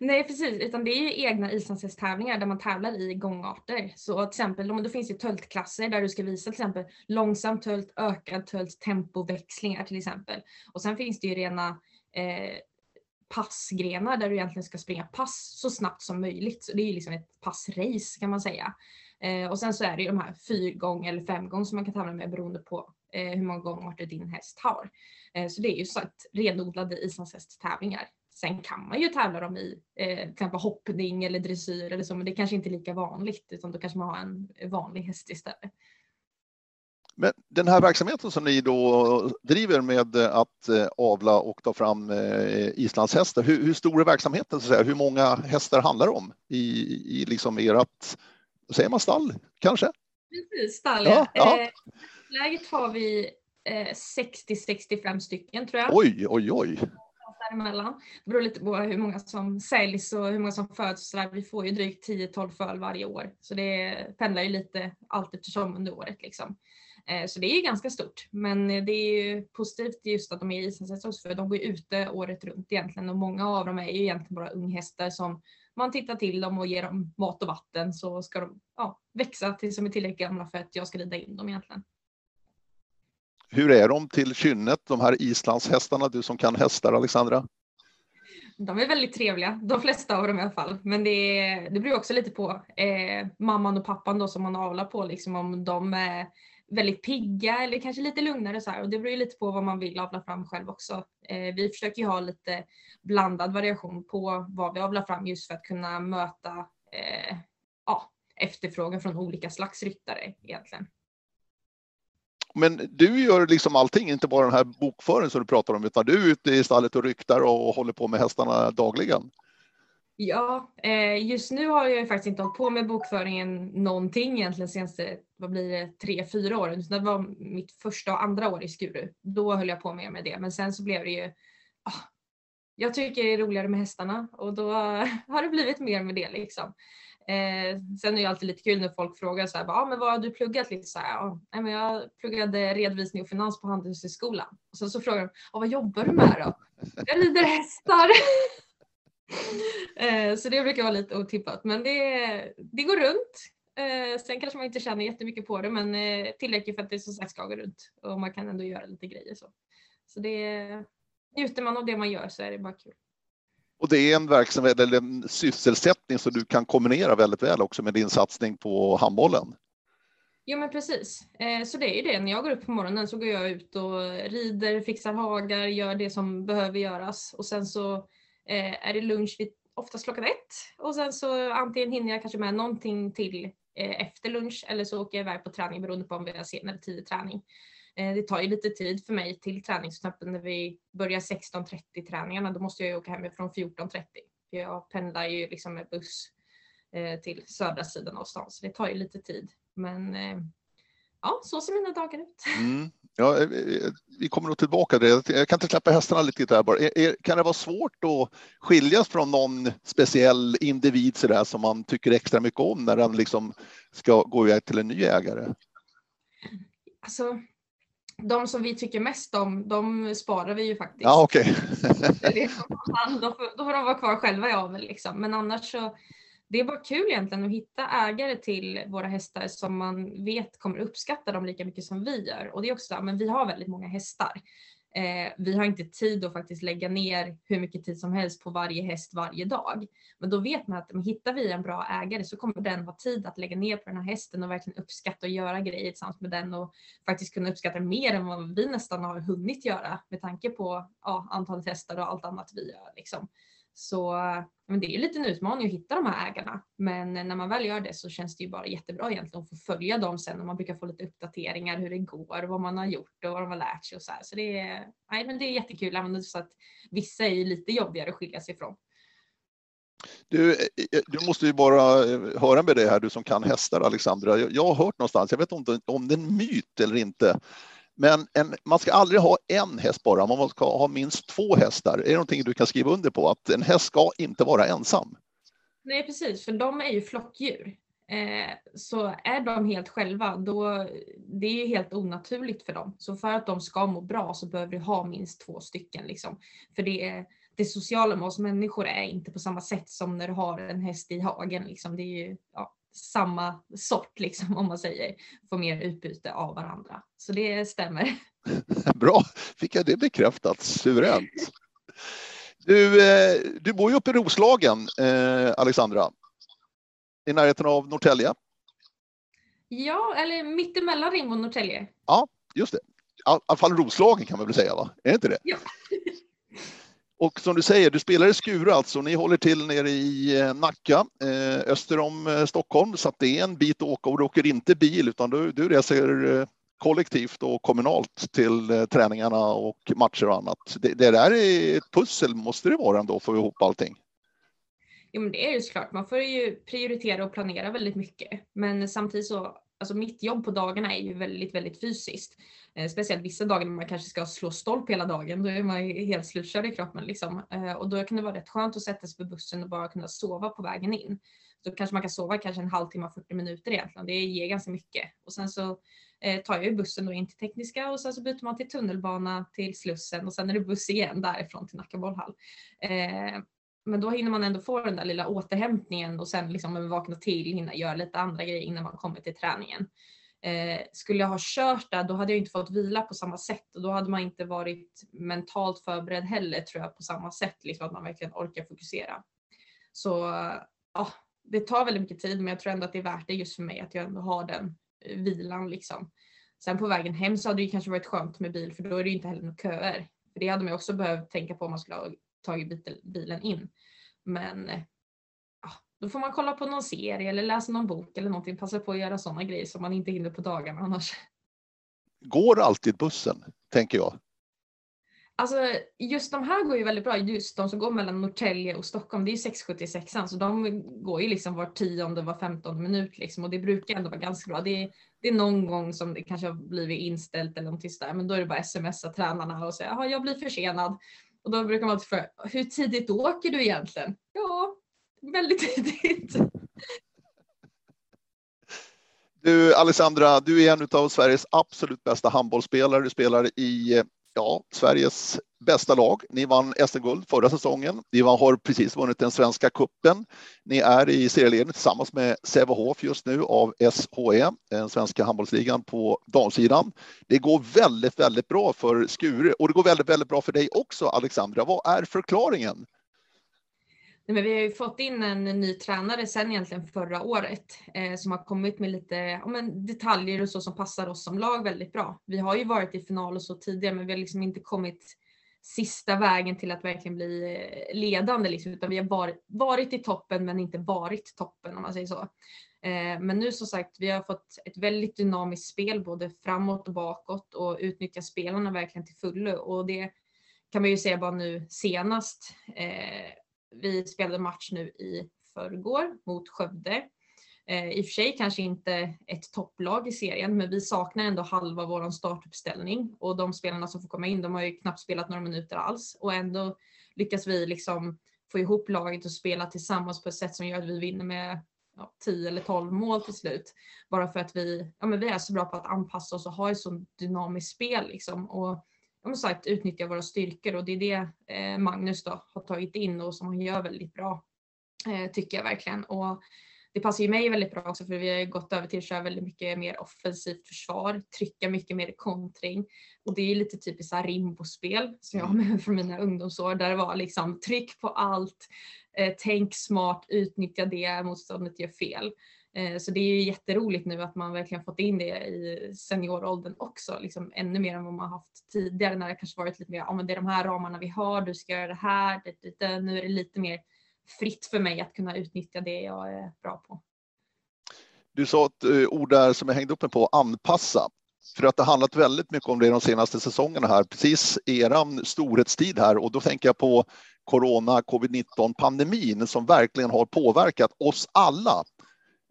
Nej precis, utan det är ju egna islandshästtävlingar där man tävlar i gångarter. Så till exempel, då finns det töltklasser där du ska visa till exempel långsam tölt, ökad tölt, tempoväxlingar till exempel. Och sen finns det ju rena eh, passgrenar där du egentligen ska springa pass så snabbt som möjligt. Så det är ju liksom ett passrace kan man säga. Eh, och sen så är det ju de här fyrgång eller femgång som man kan tävla med beroende på eh, hur många gångarter din häst har. Eh, så det är ju så att renodlade islandshästtävlingar. Sen kan man ju tävla dem i eh, till exempel hoppning eller dressyr eller så, men det kanske inte är lika vanligt utan då kanske man har en vanlig häst istället. Men den här verksamheten som ni då driver med att eh, avla och ta fram eh, islandshästar, hur, hur stor är verksamheten? Så att säga? Hur många hästar handlar det om i, i liksom ert, säger man stall kanske? Precis, stall ja. ja. Eh, läget har vi eh, 60-65 stycken tror jag. Oj, oj, oj däremellan. Det beror lite på hur många som säljs och hur många som föds. Så där. Vi får ju drygt 10-12 föl varje år. Så det pendlar ju lite allt eftersom under året. Liksom. Eh, så det är ju ganska stort. Men det är ju positivt just att de är islandshästar för de går ju ute året runt egentligen och många av dem är ju egentligen bara unghästar som man tittar till dem och ger dem mat och vatten så ska de ja, växa tills de är tillräckligt gamla för att jag ska rida in dem egentligen. Hur är de till kynnet, de här islandshästarna, du som kan hästar Alexandra? De är väldigt trevliga, de flesta av dem i alla fall. Men det, det beror också lite på eh, mamman och pappan då som man avlar på, liksom, om de är väldigt pigga eller kanske lite lugnare så här. Och det beror ju lite på vad man vill avla fram själv också. Eh, vi försöker ju ha lite blandad variation på vad vi avlar fram just för att kunna möta eh, ja, efterfrågan från olika slags ryttare egentligen. Men du gör liksom allting, inte bara den här bokföringen som du pratar om, utan du är ute i stallet och ryktar och håller på med hästarna dagligen. Ja, eh, just nu har jag faktiskt inte hållit på med bokföringen någonting egentligen senaste, vad blir det, tre, fyra åren. Det var mitt första och andra år i Skuru. Då höll jag på mer med det, men sen så blev det ju, ah, jag tycker det är roligare med hästarna och då [laughs] har det blivit mer med det liksom. Eh, sen är det alltid lite kul när folk frågar så här, ah, men vad har du pluggat? Lite så här, ah, men jag pluggade redovisning och finans på Handelshögskolan. Och sen så frågar de, ah, vad jobbar du med då? [laughs] Jag rider hästar. eh, så det brukar vara lite otippat, men det, det går runt. Eh, sen kanske man inte tjänar jättemycket på det, men eh, tillräckligt för att det som sagt ska gå runt och man kan ändå göra lite grejer så. Så det njuter man av det man gör så är det bara kul. Och det är en verksamhet eller en sysselsättning som du kan kombinera väldigt väl också med din satsning på handbollen. Jo men precis, eh, så det är ju det. När jag går upp på morgonen så går jag ut och rider, fixar hagar, gör det som behöver göras och sen så eh, är det lunch vid oftast klockan ett och sen så antingen hinner jag kanske med någonting till eh, efter lunch eller så åker jag iväg på träning beroende på om vi har sen eller tidig träning. Eh, det tar ju lite tid för mig till träningsknappen när vi börjar 16.30 träningarna. Då måste jag ju åka hemifrån 14.30. För jag pendlar ju liksom med buss eh, till södra sidan av stan så det tar ju lite tid. Men eh, ja, så ser mina dagar ut. [laughs] Mm. Ja, vi kommer nog tillbaka till det. Jag kan inte släppa hästarna lite där bara. kan det vara svårt att skiljas från någon speciell individ så där, som man tycker extra mycket om när den liksom ska gå iväg till en ny ägare? Alltså, de som vi tycker mest om, de sparar vi ju faktiskt. Ja, okej. Okay. då, får, då får de vara kvar själva i avel liksom. Men annars så, det är bara kul egentligen att hitta ägare till våra hästar som man vet kommer uppskatta dem lika mycket som vi gör. Och det är också så men vi har väldigt många hästar. Eh, vi har inte tid att faktiskt lägga ner hur mycket tid som helst på varje häst varje dag. Men då vet man att om hittar vi en bra ägare så kommer den ha tid att lägga ner på den här hästen och verkligen uppskatta och göra grejer tillsammans med den och faktiskt kunna uppskatta mer än vad vi nästan har hunnit göra med tanke på ja, antalet hästar och allt annat vi gör. Liksom. Så men det är ju lite en utmaning att hitta de här ägarna. Men när man väl gör det så känns det ju bara jättebra egentligen att få följa dem sen och man brukar få lite uppdateringar hur det går, vad man har gjort och vad de har lärt sig och så här. Så det är, nej, men det är jättekul, även så att vissa är ju lite jobbigare att skilja sig ifrån. Du, eh, eh, du måste ju bara eh, höra med dig här, du som kan hästar Alexandra. Jag har hört någonstans, jag vet inte om det är en myt eller inte, men en, man ska aldrig ha en häst bara, man ska ha minst två hästar. Är det någonting du kan skriva under på? Att en häst ska inte vara ensam? Nej precis, för de är ju flockdjur. Eh, så är de helt själva, då det är ju helt onaturligt för dem. Så för att de ska må bra så behöver du ha minst två stycken. Liksom. För det, är, det sociala med oss människor är inte på samma sätt som när du har en häst i hagen. Liksom. Det är ju, ja, samma sort liksom [laughs] om man säger, få mer utbyte av varandra. Så det stämmer. [laughs] Bra, fick jag det bekräftat, suveränt. Du, eh, du bor ju uppe i Roslagen, eh, Alexandra, i närheten av Norrtälje. Ja, eller mittemellan Rimbo och Norrtälje. Ja, just det. I alla fall Roslagen kan man väl säga, va? Är det inte det? Ja. Och som du säger, du spelar i Skuru alltså. Ni håller till nere i eh, Nacka eh, öster om eh, Stockholm så att det är en bit att åka och du åker inte bil utan du, du reser kollektivt och kommunalt till träningarna och matcher och annat. Det, det där är ett pussel måste det vara ändå för att få ihop allting. Jo men det är ju såklart, man får ju prioritera och planera väldigt mycket. Men samtidigt så alltså mitt jobb på dagarna är ju väldigt, väldigt fysiskt. Eh, speciellt vissa dagar när man kanske ska slå stolp hela dagen. Då är man helt slutkörd i kroppen liksom. Eh, och då kan det vara rätt skönt att sätta sig på bussen och bara kunna sova på vägen in. Så kanske man kan sova kanske en halvtimme, 40 minuter egentligen. Det ger ganska mycket. Och sen så eh, tar jag ju bussen då in till Tekniska och sen så byter man till tunnelbana till Slussen och sen är det buss igen därifrån till Nacka bollhall. Eh, men då hinner man ändå få den där lilla återhämtningen och sen liksom vakna till, hinna göra lite andra grejer innan man kommer till träningen. Eh, skulle jag ha kört där då hade jag inte fått vila på samma sätt och då hade man inte varit mentalt förberedd heller tror jag på samma sätt, liksom att man verkligen orkar fokusera. Så ja, det tar väldigt mycket tid men jag tror ändå att det är värt det just för mig att jag ändå har den eh, vilan liksom. Sen på vägen hem så hade det kanske varit skönt med bil för då är det inte heller några köer. För det hade man också behövt tänka på om man skulle ha tagit bilen in. Men ja, då får man kolla på någon serie eller läsa någon bok eller någonting. Passa på att göra sådana grejer som man inte hinner på dagarna annars. Går alltid bussen, tänker jag? Alltså just de här går ju väldigt bra, just de som går mellan Norrtälje och Stockholm, det är 676 så de går ju liksom var tionde, var femtonde minut liksom och det brukar ändå vara ganska bra. Det är, det är någon gång som det kanske har blivit inställt eller någonting sådär, men då är det bara smsa tränarna och säga, ja jag blir försenad. Och då brukar man alltid fråga, hur tidigt åker du egentligen? Ja, väldigt tidigt. Du Alessandra, du är en av Sveriges absolut bästa handbollsspelare. Du spelar i eh, ja, Sveriges bästa lag. Ni vann SM-guld förra säsongen. Ni har precis vunnit den svenska kuppen. Ni är i serieledning tillsammans med Sävehof just nu av SHE, den svenska handbollsligan på damsidan. Det går väldigt, väldigt bra för Skure och det går väldigt, väldigt bra för dig också, Alexandra. Vad är förklaringen? Nej, men vi har ju fått in en ny tränare sen egentligen förra året eh, som har kommit med lite ja, men detaljer och så som passar oss som lag väldigt bra. Vi har ju varit i final och så tidigare men vi har liksom inte kommit sista vägen till att verkligen bli eh, ledande liksom, utan vi har varit, varit i toppen men inte varit toppen om man säger så. Eh, men nu som sagt, vi har fått ett väldigt dynamiskt spel både framåt och bakåt och utnyttja spelarna verkligen till fullo och det kan man ju säga bara nu senast eh, vi spelade match nu i förrgår mot Skövde. Eh, I och för sig kanske inte ett topplag i serien, men vi saknar ändå halva vår startuppställning och de spelarna som får komma in, de har ju knappt spelat några minuter alls och ändå lyckas vi liksom få ihop laget och spela tillsammans på ett sätt som gör att vi vinner med ja, 10 eller 12 mål till slut. Bara för att vi, ja, men vi är så bra på att anpassa oss och ha ett så dynamiskt spel liksom. Och som sagt utnyttja våra styrkor och det är det eh, Magnus då har tagit in och som han gör väldigt bra eh, tycker jag verkligen. Och det passar ju mig väldigt bra också för vi har gått över till att köra väldigt mycket mer offensivt försvar, trycka mycket mer kontring. Och det är lite typiskt rimbo-spel som jag har med från mina ungdomsår där det var liksom tryck på allt, eh, tänk smart, utnyttja det motståndet gör fel. Eh, så det är ju jätteroligt nu att man verkligen fått in det i senioråldern också, liksom ännu mer än vad man haft tidigare när det kanske varit lite mer, ja men det är de här ramarna vi har, du ska göra det här, det, det, det. nu är det lite mer fritt för mig att kunna utnyttja det jag är bra på. Du sa ett eh, ord där som jag hängde upp mig på, anpassa. För att det handlat väldigt mycket om det de senaste säsongerna här, precis eran storhetstid här och då tänker jag på corona, covid-19 pandemin som verkligen har påverkat oss alla.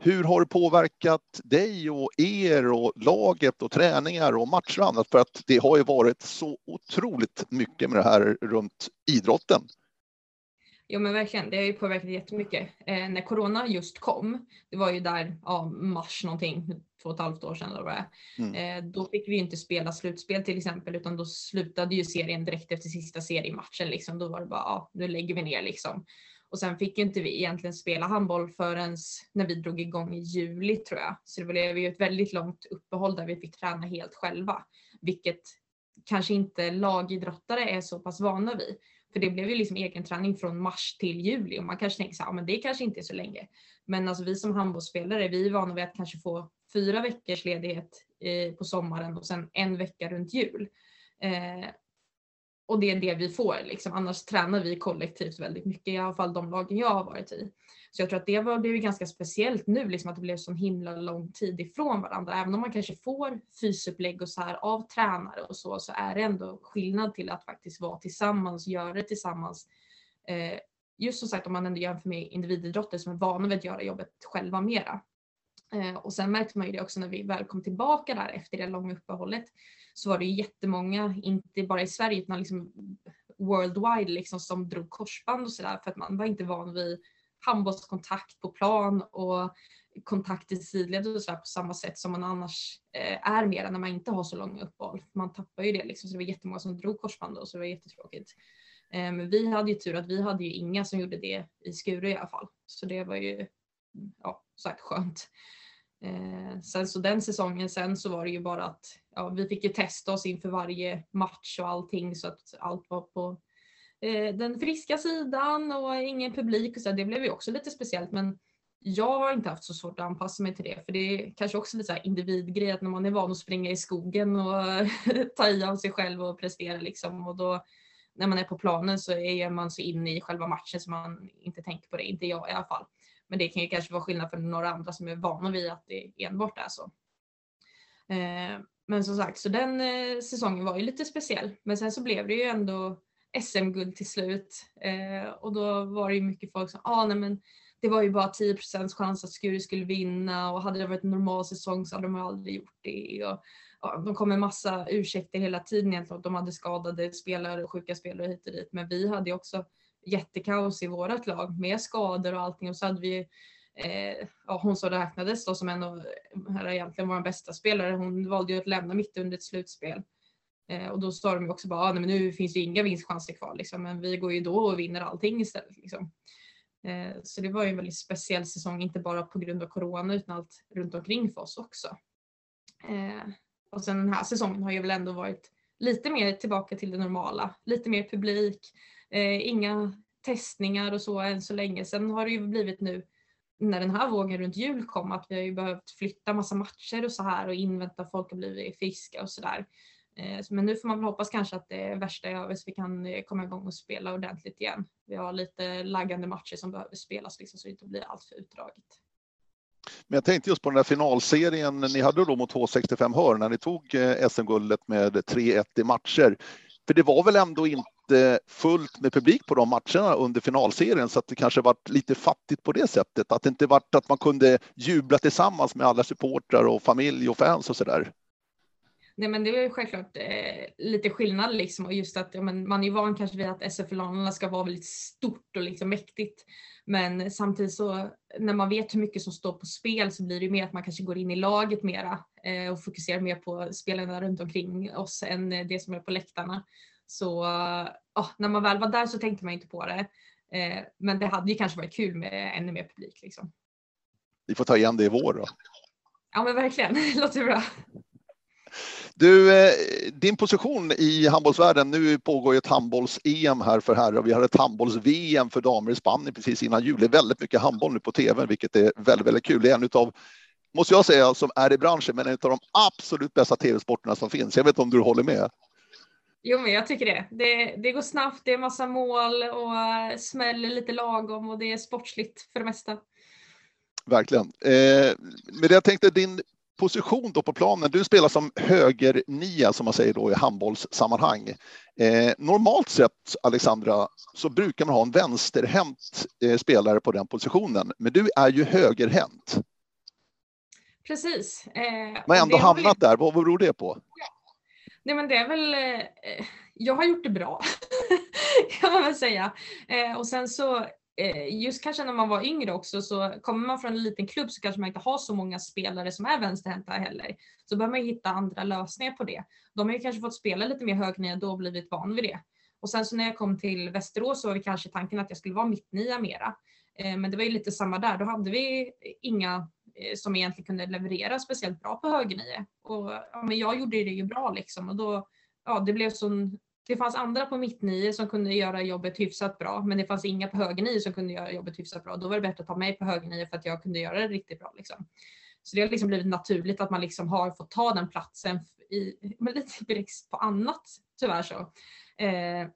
Hur har det påverkat dig och er och laget och träningar och matcher och annat? För att det har ju varit så otroligt mycket med det här runt idrotten. Jo men verkligen, det har ju påverkat jättemycket. Eh, när corona just kom, det var ju där ja, mars någonting, två och ett halvt år sedan eller vad det är. Mm. Eh, då fick vi inte spela slutspel till exempel utan då slutade ju serien direkt efter sista seriematchen. Liksom. Då var det bara, ja nu lägger vi ner liksom. Och sen fick ju inte vi egentligen spela handboll förrän när vi drog igång i juli tror jag. Så det blev ju ett väldigt långt uppehåll där vi fick träna helt själva. Vilket kanske inte lagidrottare är så pass vana vid. För det blev ju liksom egen träning från mars till juli och man kanske tänker så här, ja, men det kanske inte är så länge. Men alltså vi som handbollsspelare, vi är vana vid att kanske få fyra veckors ledighet eh, på sommaren och sen en vecka runt jul. Eh, och det är det vi får liksom. Annars tränar vi kollektivt väldigt mycket, i alla fall de lagen jag har varit i. Så jag tror att det var, blev ganska speciellt nu, liksom att det blev så himla lång tid ifrån varandra. Även om man kanske får fysupplägg och så här av tränare och så, så är det ändå skillnad till att faktiskt vara tillsammans, göra det tillsammans. Eh, just som sagt om man ändå jämför med individidrotter som är vana vid att göra jobbet själva mera. Eh, och sen märkte man ju det också när vi väl kom tillbaka där efter det långa uppehållet så var det ju jättemånga, inte bara i Sverige utan liksom worldwide liksom som drog korsband och sådär för att man var inte van vid handbollskontakt på plan och kontakt i sidled och sådär på samma sätt som man annars eh, är mer när man inte har så långa uppehåll. Man tappar ju det liksom så det var jättemånga som drog korsband och så det var jättetråkigt. Eh, men vi hade ju tur att vi hade ju inga som gjorde det i Skuru i alla fall. Så det var ju ja, sagt skönt. Eh, sen så den säsongen sen så var det ju bara att ja, vi fick ju testa oss inför varje match och allting så att allt var på eh, den friska sidan och ingen publik och så. Det blev ju också lite speciellt men jag har inte haft så svårt att anpassa mig till det för det är kanske också lite så här individgrej att när man är van att springa i skogen och [laughs] ta i av sig själv och prestera liksom och då när man är på planen så är man så inne i själva matchen så man inte tänker på det, inte jag i alla fall. Men det kan ju kanske vara skillnad för några andra som är vana vid att det enbart är så. Eh, men som sagt, så den eh, säsongen var ju lite speciell. Men sen så blev det ju ändå SM-guld till slut eh, och då var det ju mycket folk som, ah, nej men det var ju bara 10 chans att Skuru skulle vinna och hade det varit en normal säsong så hade de aldrig gjort det. Och, ja, de kom med massa ursäkter hela tiden egentligen att de hade skadade spelare och sjuka spelare hit och dit. Men vi hade ju också jättekaos i vårt lag med skador och allting och så hade vi eh, ja, hon som räknades då som en av, eller egentligen vår bästa spelare, hon valde ju att lämna mitt under ett slutspel. Eh, och då sa de ju också bara, ah, nej, men nu finns det inga vinstchanser kvar liksom, men vi går ju då och vinner allting istället. Liksom. Eh, så det var ju en väldigt speciell säsong, inte bara på grund av corona utan allt runt omkring för oss också. Eh, och sen den här säsongen har ju väl ändå varit lite mer tillbaka till det normala, lite mer publik, Eh, inga testningar och så än så länge. Sen har det ju blivit nu när den här vågen runt jul kom att vi har ju behövt flytta massa matcher och så här och invänta folk har blivit friska och sådär. där. Eh, men nu får man väl hoppas kanske att det värsta är över så vi kan eh, komma igång och spela ordentligt igen. Vi har lite laggande matcher som behöver spelas liksom, så det inte blir allt för utdraget. Men jag tänkte just på den där finalserien ni hade då mot H65 Hör när ni tog eh, SM-guldet med 3-1 i matcher. För det var väl ändå inte inte fullt med publik på de matcherna under finalserien så att det kanske varit lite fattigt på det sättet. Att det inte varit att man kunde jubla tillsammans med alla supportrar och familj och fans och så där. Nej men det är självklart eh, lite skillnad liksom och just att ja, men man är van kanske vid att SF-finalerna ska vara väldigt stort och liksom mäktigt. Men samtidigt så när man vet hur mycket som står på spel så blir det mer att man kanske går in i laget mera eh, och fokuserar mer på spelarna runt omkring oss än eh, det som är på läktarna. Så oh, när man väl var där så tänkte man inte på det. Eh, men det hade ju kanske varit kul med ännu mer publik. Liksom. vi får ta igen det i vår. Då. Ja, men verkligen. Det [laughs] låter bra. Du, eh, din position i handbollsvärlden, nu pågår ju ett handbolls-EM här för herrar och vi har ett handbolls-VM för damer i Spanien precis innan jul. Det är väldigt mycket handboll nu på tv, vilket är väldigt, väldigt kul. Det är en av, måste jag säga, som är i branschen, men en av de absolut bästa tv-sporterna som finns. Jag vet inte om du håller med? Jo, men jag tycker det. det. Det går snabbt, det är massa mål och eh, smäller lite lagom och det är sportsligt för det mesta. Verkligen. Eh, men jag tänkte din position då på planen. Du spelar som högernia som man säger då i handbollssammanhang. Eh, normalt sett, Alexandra, så brukar man ha en vänsterhänt eh, spelare på den positionen, men du är ju högerhänt. Precis. Eh, men ändå hamnat väl... där. Vad beror det på? Nej, men det är väl. Eh, jag har gjort det bra [laughs] kan man väl säga. Eh, och sen så Eh, just kanske när man var yngre också så kommer man från en liten klubb så kanske man inte har så många spelare som är vänsterhänta heller. Så behöver man hitta andra lösningar på det. De har ju kanske fått spela lite mer högnia då och blivit van vid det. Och sen så när jag kom till Västerås så var vi kanske tanken att jag skulle vara mittnia mera. Eh, men det var ju lite samma där. Då hade vi inga Eh, som egentligen kunde leverera speciellt bra på högernie. Och ja, men jag gjorde det ju bra liksom och då, ja det blev sån det fanns andra på mittnio som kunde göra jobbet hyfsat bra, men det fanns inga på högernio som kunde göra jobbet hyfsat bra. Då var det bättre att ta mig på högernio för att jag kunde göra det riktigt bra. Liksom. Så det har liksom blivit naturligt att man liksom har fått ta den platsen i, med lite brist på annat tyvärr så. Eh,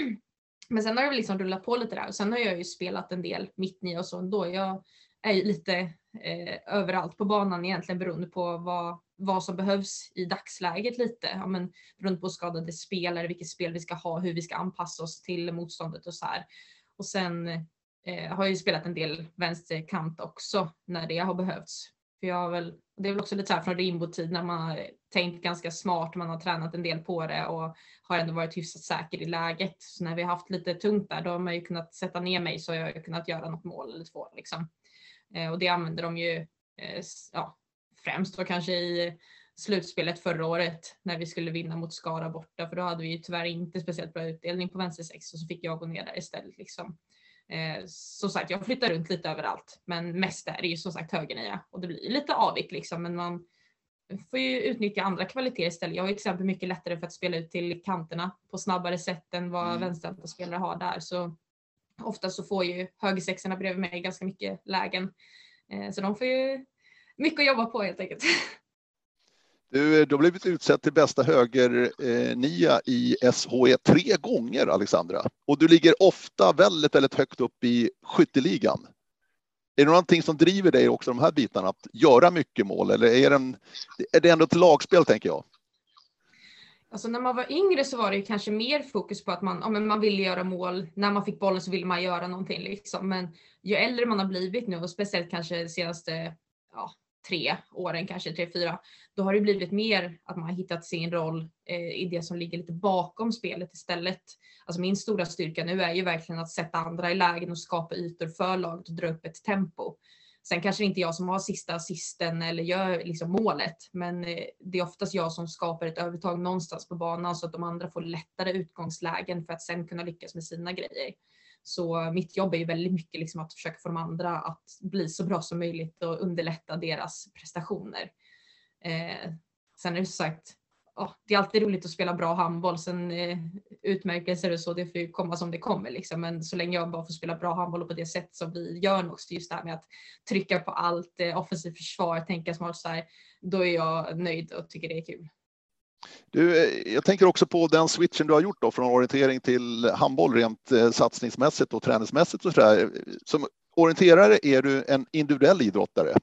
[clears throat] men sen har det liksom rullat på lite där och sen har jag ju spelat en del mittnio och så ändå. Jag är lite eh, överallt på banan egentligen beroende på vad, vad som behövs i dagsläget lite. Ja, men, beroende på skadade spelare, vilket spel vi ska ha, hur vi ska anpassa oss till motståndet och så här. Och sen eh, har jag ju spelat en del vänsterkant också när det har behövts. För jag har väl, det är väl också lite så här från Rimbo-tid när man har tänkt ganska smart, man har tränat en del på det och har ändå varit hyfsat säker i läget. Så när vi har haft lite tungt där, då har man ju kunnat sätta ner mig så jag har kunnat göra något mål eller två liksom. Eh, och det använder de ju eh, ja, främst då kanske i slutspelet förra året när vi skulle vinna mot Skara borta för då hade vi ju tyvärr inte speciellt bra utdelning på vänstersex och så fick jag gå ner där istället. Liksom. Eh, som sagt, jag flyttar runt lite överallt, men mest är det ju som sagt högernia och det blir lite avigt liksom, men man får ju utnyttja andra kvaliteter istället. Jag har ju till exempel mycket lättare för att spela ut till kanterna på snabbare sätt än vad mm. vänsterhänta spelare har där, så ofta så får ju högersexorna bredvid mig ganska mycket lägen. Eh, så de får ju mycket att jobba på helt enkelt. [laughs] Du, eh, du har blivit utsedd till bästa högernia eh, i SHE tre gånger, Alexandra. Och du ligger ofta väldigt, väldigt högt upp i skytteligan. Är det någonting som driver dig också, de här bitarna, att göra mycket mål? Eller är det, en, är det ändå ett lagspel, tänker jag? Alltså när man var yngre så var det kanske mer fokus på att man, ja, men man ville göra mål. När man fick bollen så ville man göra någonting. Liksom. Men ju äldre man har blivit nu och speciellt kanske de senaste ja, tre åren, kanske tre, fyra, då har det blivit mer att man har hittat sin roll eh, i det som ligger lite bakom spelet istället. Alltså min stora styrka nu är ju verkligen att sätta andra i lägen och skapa ytor för laget och dra upp ett tempo. Sen kanske det inte är jag som har sista assisten eller gör liksom målet, men eh, det är oftast jag som skapar ett övertag någonstans på banan så att de andra får lättare utgångslägen för att sen kunna lyckas med sina grejer. Så eh, mitt jobb är ju väldigt mycket liksom att försöka få de andra att bli så bra som möjligt och underlätta deras prestationer. Eh, sen är det som sagt, oh, det är alltid roligt att spela bra handboll. Sen eh, utmärkelser och så, det får ju komma som det kommer liksom. Men så länge jag bara får spela bra handboll och på det sätt som vi gör också, just det här med att trycka på allt, eh, offensivt försvar, tänka smart så här, då är jag nöjd och tycker det är kul. Du, eh, jag tänker också på den switchen du har gjort då från orientering till handboll rent eh, satsningsmässigt och träningsmässigt och så där. Som orienterare är du en individuell idrottare.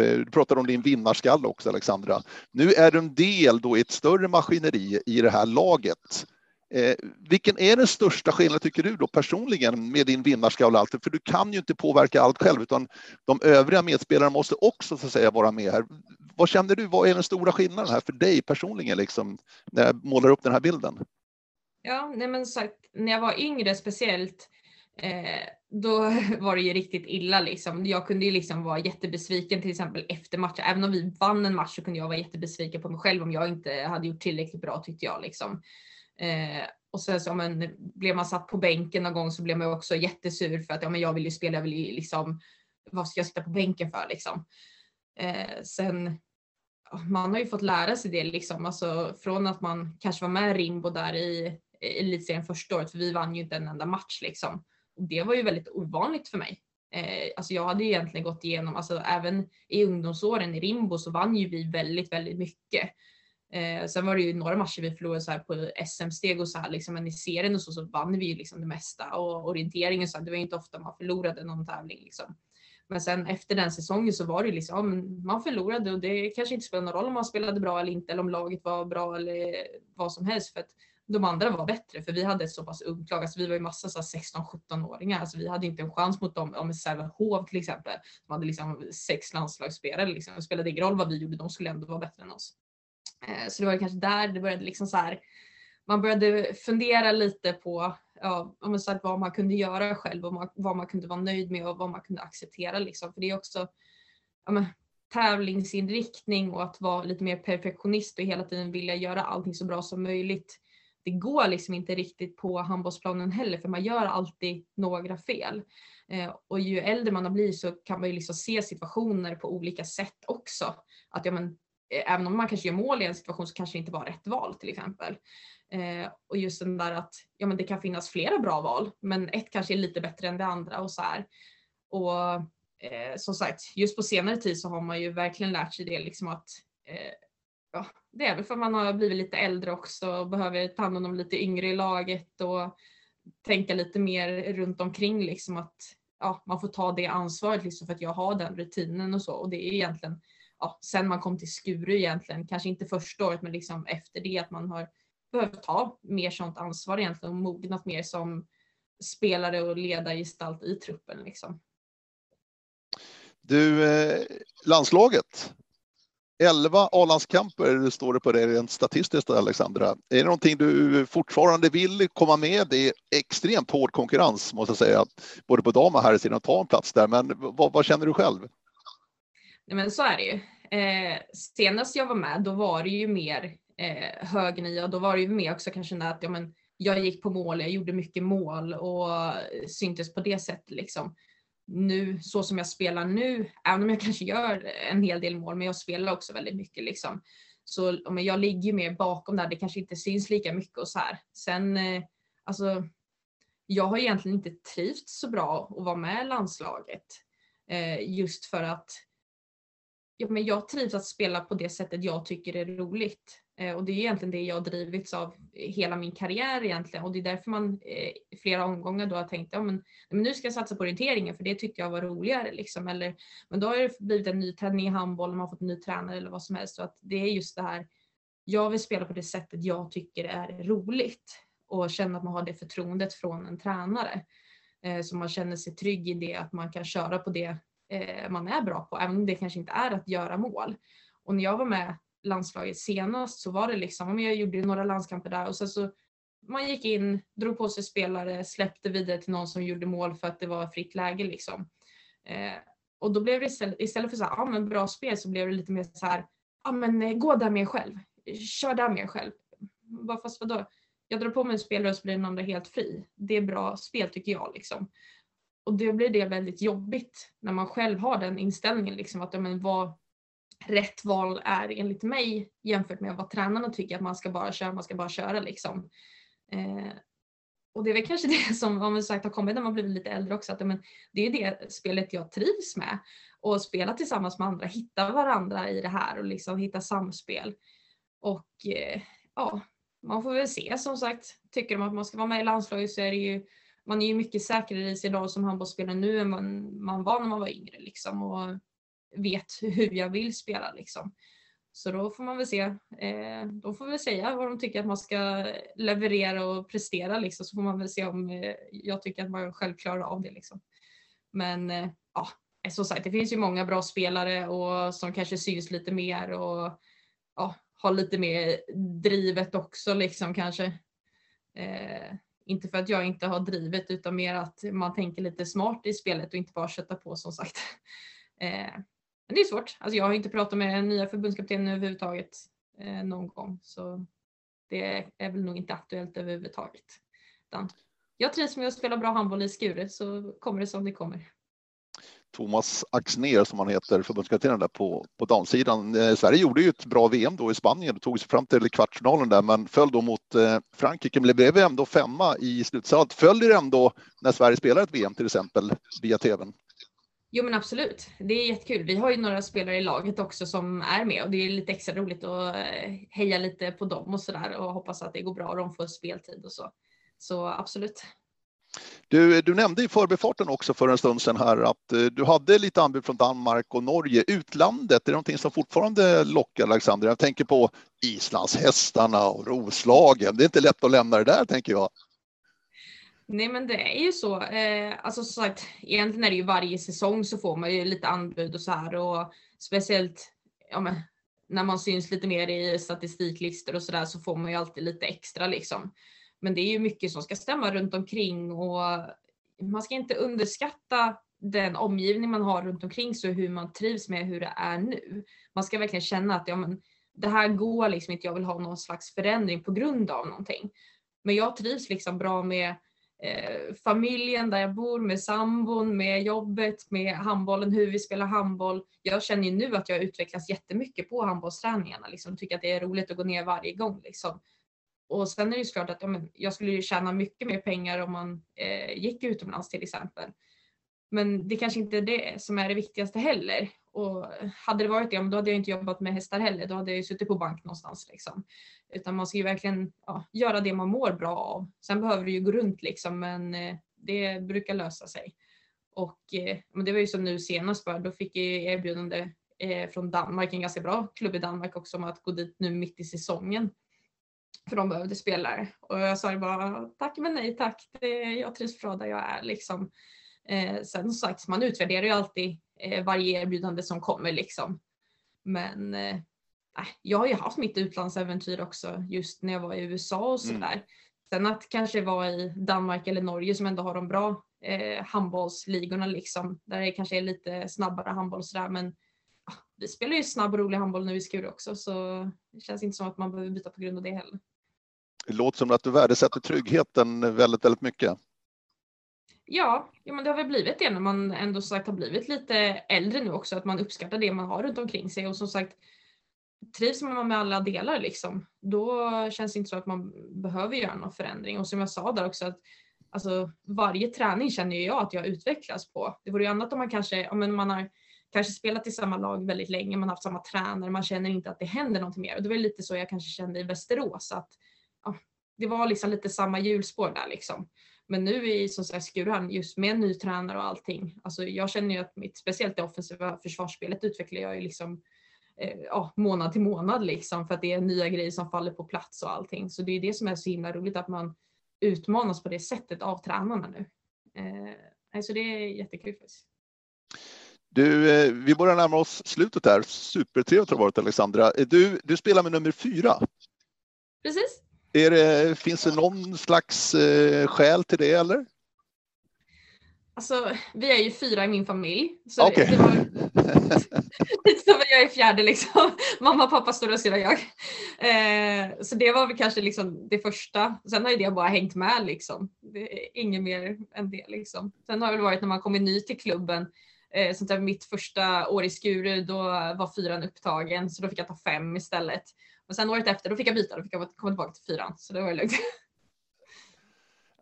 Eh, du pratade om din vinnarskalle också, Alexandra. Nu är du en del då i ett större maskineri i det här laget. Eh, vilken är den största skillnaden tycker du då personligen med din vinnarskalle och allt? För du kan ju inte påverka allt själv utan de övriga medspelarna måste också så att säga vara med här. Vad känner du? Vad är den stora skillnaden här för dig personligen liksom när jag målar upp den här bilden? Ja, nej men sagt, när jag var yngre speciellt eh, då [laughs] var det ju riktigt illa liksom. Jag kunde ju liksom vara jättebesviken till exempel efter matchen. Även om vi vann en match så kunde jag vara jättebesviken på mig själv om jag inte hade gjort tillräckligt bra tyckte jag liksom. Eh, och sen så men, blev man satt på bänken någon gång så blev man också jättesur för att ja, men jag vill ju spela, jag vill ju liksom vad ska jag sitta på bänken för liksom. Eh, sen man har ju fått lära sig det liksom, alltså från att man kanske var med Rimbo där i elitserien första året, för vi vann ju inte en enda match liksom. Och det var ju väldigt ovanligt för mig. Eh, alltså jag hade ju egentligen gått igenom, alltså även i ungdomsåren i Rimbo så vann ju vi väldigt, väldigt mycket. Eh, sen var det ju några matcher vi förlorade så här på SM-steg och så här liksom, men i serien och så, så vann vi ju liksom det mesta och orienteringen så här, det var ju inte ofta man förlorade någon tävling liksom. Men sen efter den säsongen så var det liksom, man förlorade och det kanske inte spelar någon roll om man spelade bra eller inte eller om laget var bra eller vad som helst för att de andra var bättre för vi hade ett så pass ungt lag. Alltså vi var ju massa 16-17-åringar. Alltså vi hade inte en chans mot dem. Om Sävehof till exempel. De hade liksom sex landslagsspelare. Liksom. Det spelade ingen roll vad vi gjorde. De skulle ändå vara bättre än oss. Eh, så det var kanske där det började liksom så här. Man började fundera lite på ja, om så vad man kunde göra själv och vad man kunde vara nöjd med och vad man kunde acceptera. Liksom. För det är också ja, men, tävlingsinriktning och att vara lite mer perfektionist och hela tiden vilja göra allting så bra som möjligt det går liksom inte riktigt på handbollsplanen heller för man gör alltid några fel. Eh, och ju äldre man har blivit så kan man ju liksom se situationer på olika sätt också. Att ja, men, eh, även om man kanske gör mål i en situation så kanske det inte var rätt val till exempel. Eh, och just den där att ja, men det kan finnas flera bra val men ett kanske är lite bättre än det andra och så här. Och eh, som sagt, just på senare tid så har man ju verkligen lärt sig det liksom att eh, ja, det är väl för att man har blivit lite äldre också och behöver ta hand om de lite yngre i laget och tänka lite mer runt omkring liksom att ja, man får ta det ansvaret liksom för att jag har den rutinen och så och det är egentligen ja, sen man kom till Skuru egentligen, kanske inte första året men liksom efter det att man har behövt ta mer sånt ansvar egentligen och mognat mer som spelare och ledargestalt i truppen liksom. Du, eh, landslaget, 11 A-landskamper står det på det rent statistiskt, Alexandra. Är det någonting du fortfarande vill komma med? Det är extremt hård konkurrens, måste jag säga, både på dam och herrsidan att ta en plats där. Men vad, vad, känner du själv? Nej, men så är det ju. Eh, senast jag var med, då var det ju mer eh, hög. Då var det ju mer också kanske att ja, men, jag gick på mål, jag gjorde mycket mål och syntes på det sättet liksom nu så som jag spelar nu, även om jag [laughs] kanske gör en hel del mål, men jag spelar också väldigt mycket liksom. Så men jag ligger mer bakom där, det kanske inte syns lika mycket och så här. Sen, eh, alltså, jag har egentligen inte trivts så bra att vara med i landslaget. Eh, just för att ja, men jag trivs att spela på det sättet jag tycker är roligt. Eh, och det är egentligen det jag drivits av hela min karriär egentligen och det är därför man i eh, flera omgångar då har tänkt ja, men, men nu ska jag satsa på orienteringen för det tyckte jag var roligare liksom. Eller, men då har det blivit en ny träning i handboll, man har fått en ny tränare eller vad som helst. Så att det är just det här, jag vill spela på det sättet jag tycker är roligt och känna att man har det förtroendet från en tränare. Eh, så man känner sig trygg i det att man kan köra på det Eh, man är bra på, även om det kanske inte är att göra mål. Och när jag var med landslaget senast så var det liksom, jag gjorde några landskamper där och sen så man gick in, drog på sig spelare, släppte vidare till någon som gjorde mål för att det var fritt läge liksom. Eh, och då blev det istället, istället för så här, ja men bra spel så blev det lite mer så här, ja men eh, gå där med själv, kör där med själv. Bara fast vadå? Jag drar på mig en spelare och så blir den andra helt fri. Det är bra spel tycker jag liksom. Och då blir det väldigt jobbigt när man själv har den inställningen liksom att men vad, rätt val är enligt mig jämfört med vad tränarna tycker att man ska bara köra, man ska bara köra liksom. Eh, och det är väl kanske [laughs] det som om sagt har kommit när man blivit lite äldre också, att men, det är det spelet jag trivs med. Och spela tillsammans med andra, hitta varandra i det här och liksom hitta samspel. Och eh, ja, man får väl se som sagt. Tycker de att man ska vara med i landslaget så är det ju man är ju mycket säkrare i sig idag som handbollsspelare nu än man, man var när man var yngre liksom. Och vet hur jag vill spela liksom. Så då får man väl se. Eh, de får väl säga vad de tycker att man ska leverera och prestera liksom. Så får man väl se om eh, jag tycker att man själv klarar av det liksom. Men eh, ja, eh, som sagt, det finns ju många bra spelare och som kanske syns lite mer och ja, har lite mer drivet också liksom kanske. Eh, inte för att jag inte har drivet utan mer att man tänker lite smart i spelet och inte bara kötta på som sagt. [laughs] Eh, men det är svårt. Alltså jag har inte pratat med den nya förbundskaptenen överhuvudtaget eh, någon gång. Så det är väl nog inte aktuellt överhuvudtaget. Utan jag trivs med att spela bra handboll i Skure så kommer det som det kommer. Thomas Axner som han heter, förbundskaptenen där på, på damsidan. Eh, Sverige gjorde ju ett bra VM då i Spanien och tog sig fram till kvartsfinalen där, men föll då mot eh, Frankrike. Men det blev ändå femma i slutspelet. Följer ändå när Sverige spelar ett VM till exempel via tvn? Jo men absolut, det är jättekul. Vi har ju några spelare i laget också som är med och det är lite extra roligt att eh, heja lite på dem och sådär och hoppas att det går bra och de får speltid och så. Så absolut. Du, du nämnde i förbifarten också för en stund sedan här att eh, du hade lite anbud från Danmark och Norge. Utlandet, är det någonting som fortfarande lockar Alexander? Jag tänker på islandshästarna och Roslagen. Det är inte lätt att lämna det där tänker jag. Nej men det är ju så. Eh, alltså som sagt, egentligen är det ju varje säsong så får man ju lite anbud och så här och speciellt ja, men, när man syns lite mer i statistiklistor och så där så får man ju alltid lite extra liksom. Men det är ju mycket som ska stämma runt omkring och man ska inte underskatta den omgivning man har runt omkring sig och hur man trivs med hur det är nu. Man ska verkligen känna att ja, men, det här går liksom inte, jag vill ha någon slags förändring på grund av någonting. Men jag trivs liksom bra med eh, familjen där jag bor, med sambon, med jobbet, med handbollen, hur vi spelar handboll. Jag känner ju nu att jag utvecklas jättemycket på handbollsträningarna. Liksom. Tycker att det är roligt att gå ner varje gång. Liksom. Och sen är det ju såklart att ja, men, jag skulle ju tjäna mycket mer pengar om man eh, gick utomlands till exempel. Men det kanske inte är det som är det viktigaste heller. Och hade det varit det, då hade jag inte jobbat med hästar heller. Då hade jag ju suttit på bank någonstans. Liksom. Utan man ska ju verkligen ja, göra det man mår bra av. Sen behöver det ju gå runt liksom, men eh, det brukar lösa sig. Och eh, men det var ju som nu senast bara, då fick jag erbjudande eh, från Danmark, en ganska bra klubb i Danmark också, om att gå dit nu mitt i säsongen. För de behövde spelare. Och jag sa bara tack men nej tack. Det, jag trivs bra där jag är liksom. Eh, sen som sagt, man utvärderar ju alltid eh, varje erbjudande som kommer liksom. Men eh, jag har ju haft mitt utlandsäventyr också just när jag var i USA och sådär. Mm. Sen att kanske vara i Danmark eller Norge som ändå har de bra eh, handbollsligorna liksom. Där det kanske är lite snabbare handboll sådär men vi spelar ju snabb och rolig handboll nu i Skuru också så det känns inte som att man behöver byta på grund av det heller. Det låter som att du värdesätter tryggheten väldigt, väldigt mycket. Ja, ja men det har väl blivit det när man ändå sagt har blivit lite äldre nu också, att man uppskattar det man har runt omkring sig och som sagt trivs man med alla delar liksom, då känns det inte så att man behöver göra någon förändring. Och som jag sa där också att alltså, varje träning känner jag att jag utvecklas på. Det vore ju annat om man kanske, men man har kanske spelat i samma lag väldigt länge, man har haft samma tränare, man känner inte att det händer någonting mer. Och det var lite så jag kanske kände i Västerås, att ja, det var liksom lite samma hjulspår där liksom. Men nu i som sagt Skuruhamn, just med en ny tränare och allting, alltså jag känner ju att mitt, speciellt det offensiva försvarsspelet utvecklar jag ju liksom eh, ja, månad till månad liksom för att det är nya grejer som faller på plats och allting. Så det är det som är så himla roligt att man utmanas på det sättet av tränarna nu. Eh, så det är jättekul faktiskt. Du, eh, vi börjar närma oss slutet här. Supertrevligt har det varit Alexandra. Du, du spelar med nummer fyra. Precis. Är det, finns det någon slags eh, skäl till det eller? Alltså, vi är ju fyra i min familj. Så okay. det, var, [laughs] så jag är fjärde liksom. Mamma, pappa, stora syra, jag. Eh, så det var väl kanske liksom det första. Sen har ju det bara hängt med liksom. Inget mer än det liksom. Sen har det väl varit när man kommer ny till klubben. Eh, sånt där mitt första år i Skuru, då var fyran upptagen så då fick jag ta fem istället. Och sen året efter, då fick jag byta, då fick jag komma tillbaka till fyran. Så det var lugnt. [laughs]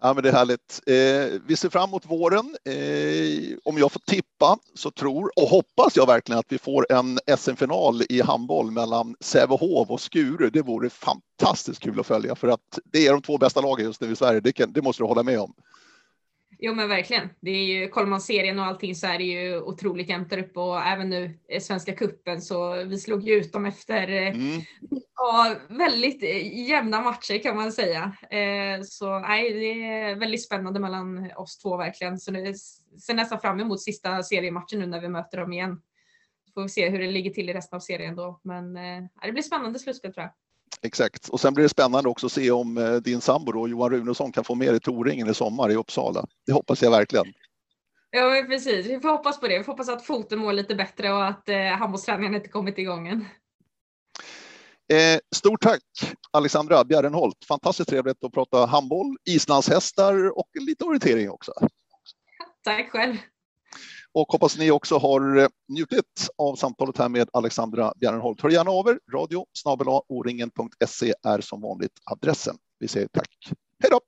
Ja, men det är härligt. Eh, vi ser fram emot våren. Eh, om jag får tippa så tror och hoppas jag verkligen att vi får en SM-final i handboll mellan Sävehof och Skuru. Det vore fantastiskt kul att följa för att det är de två bästa lagen just nu i Sverige. Det, kan, det måste du hålla med om. Jo men verkligen. Det är ju, kollar man serien och allting så är det ju otroligt jämnt där uppe och även nu Svenska kuppen så vi slog ju ut dem efter eh, mm. ja, väldigt eh, jämna matcher kan man säga. Eh, så nej, det är väldigt spännande mellan oss två verkligen. Så det ser nästan fram emot sista seriematchen nu när vi möter dem igen. Så får vi se hur det ligger till i resten av serien då. Men det blir spännande slutspel tror jag. Exakt. Och sen blir det spännande också att se om eh, din sambo då, Johan Runesson kan få med dig Toringen i sommar i Uppsala. Det hoppas jag verkligen. Ja, precis. Vi får hoppas på det. Vi får hoppas att foten mår lite bättre och att eh, handbollsträningen inte kommit igång än. Eh, stort tack Alexandra Bjärrenholt. Fantastiskt trevligt att prata handboll, islandshästar och lite orientering också. Tack själv och hoppas ni också har eh, njutit av samtalet här med Alexandra Bjärrenholt. Hör gärna av er. Radio snabel är som vanligt adressen. Vi säger tack. Hej då!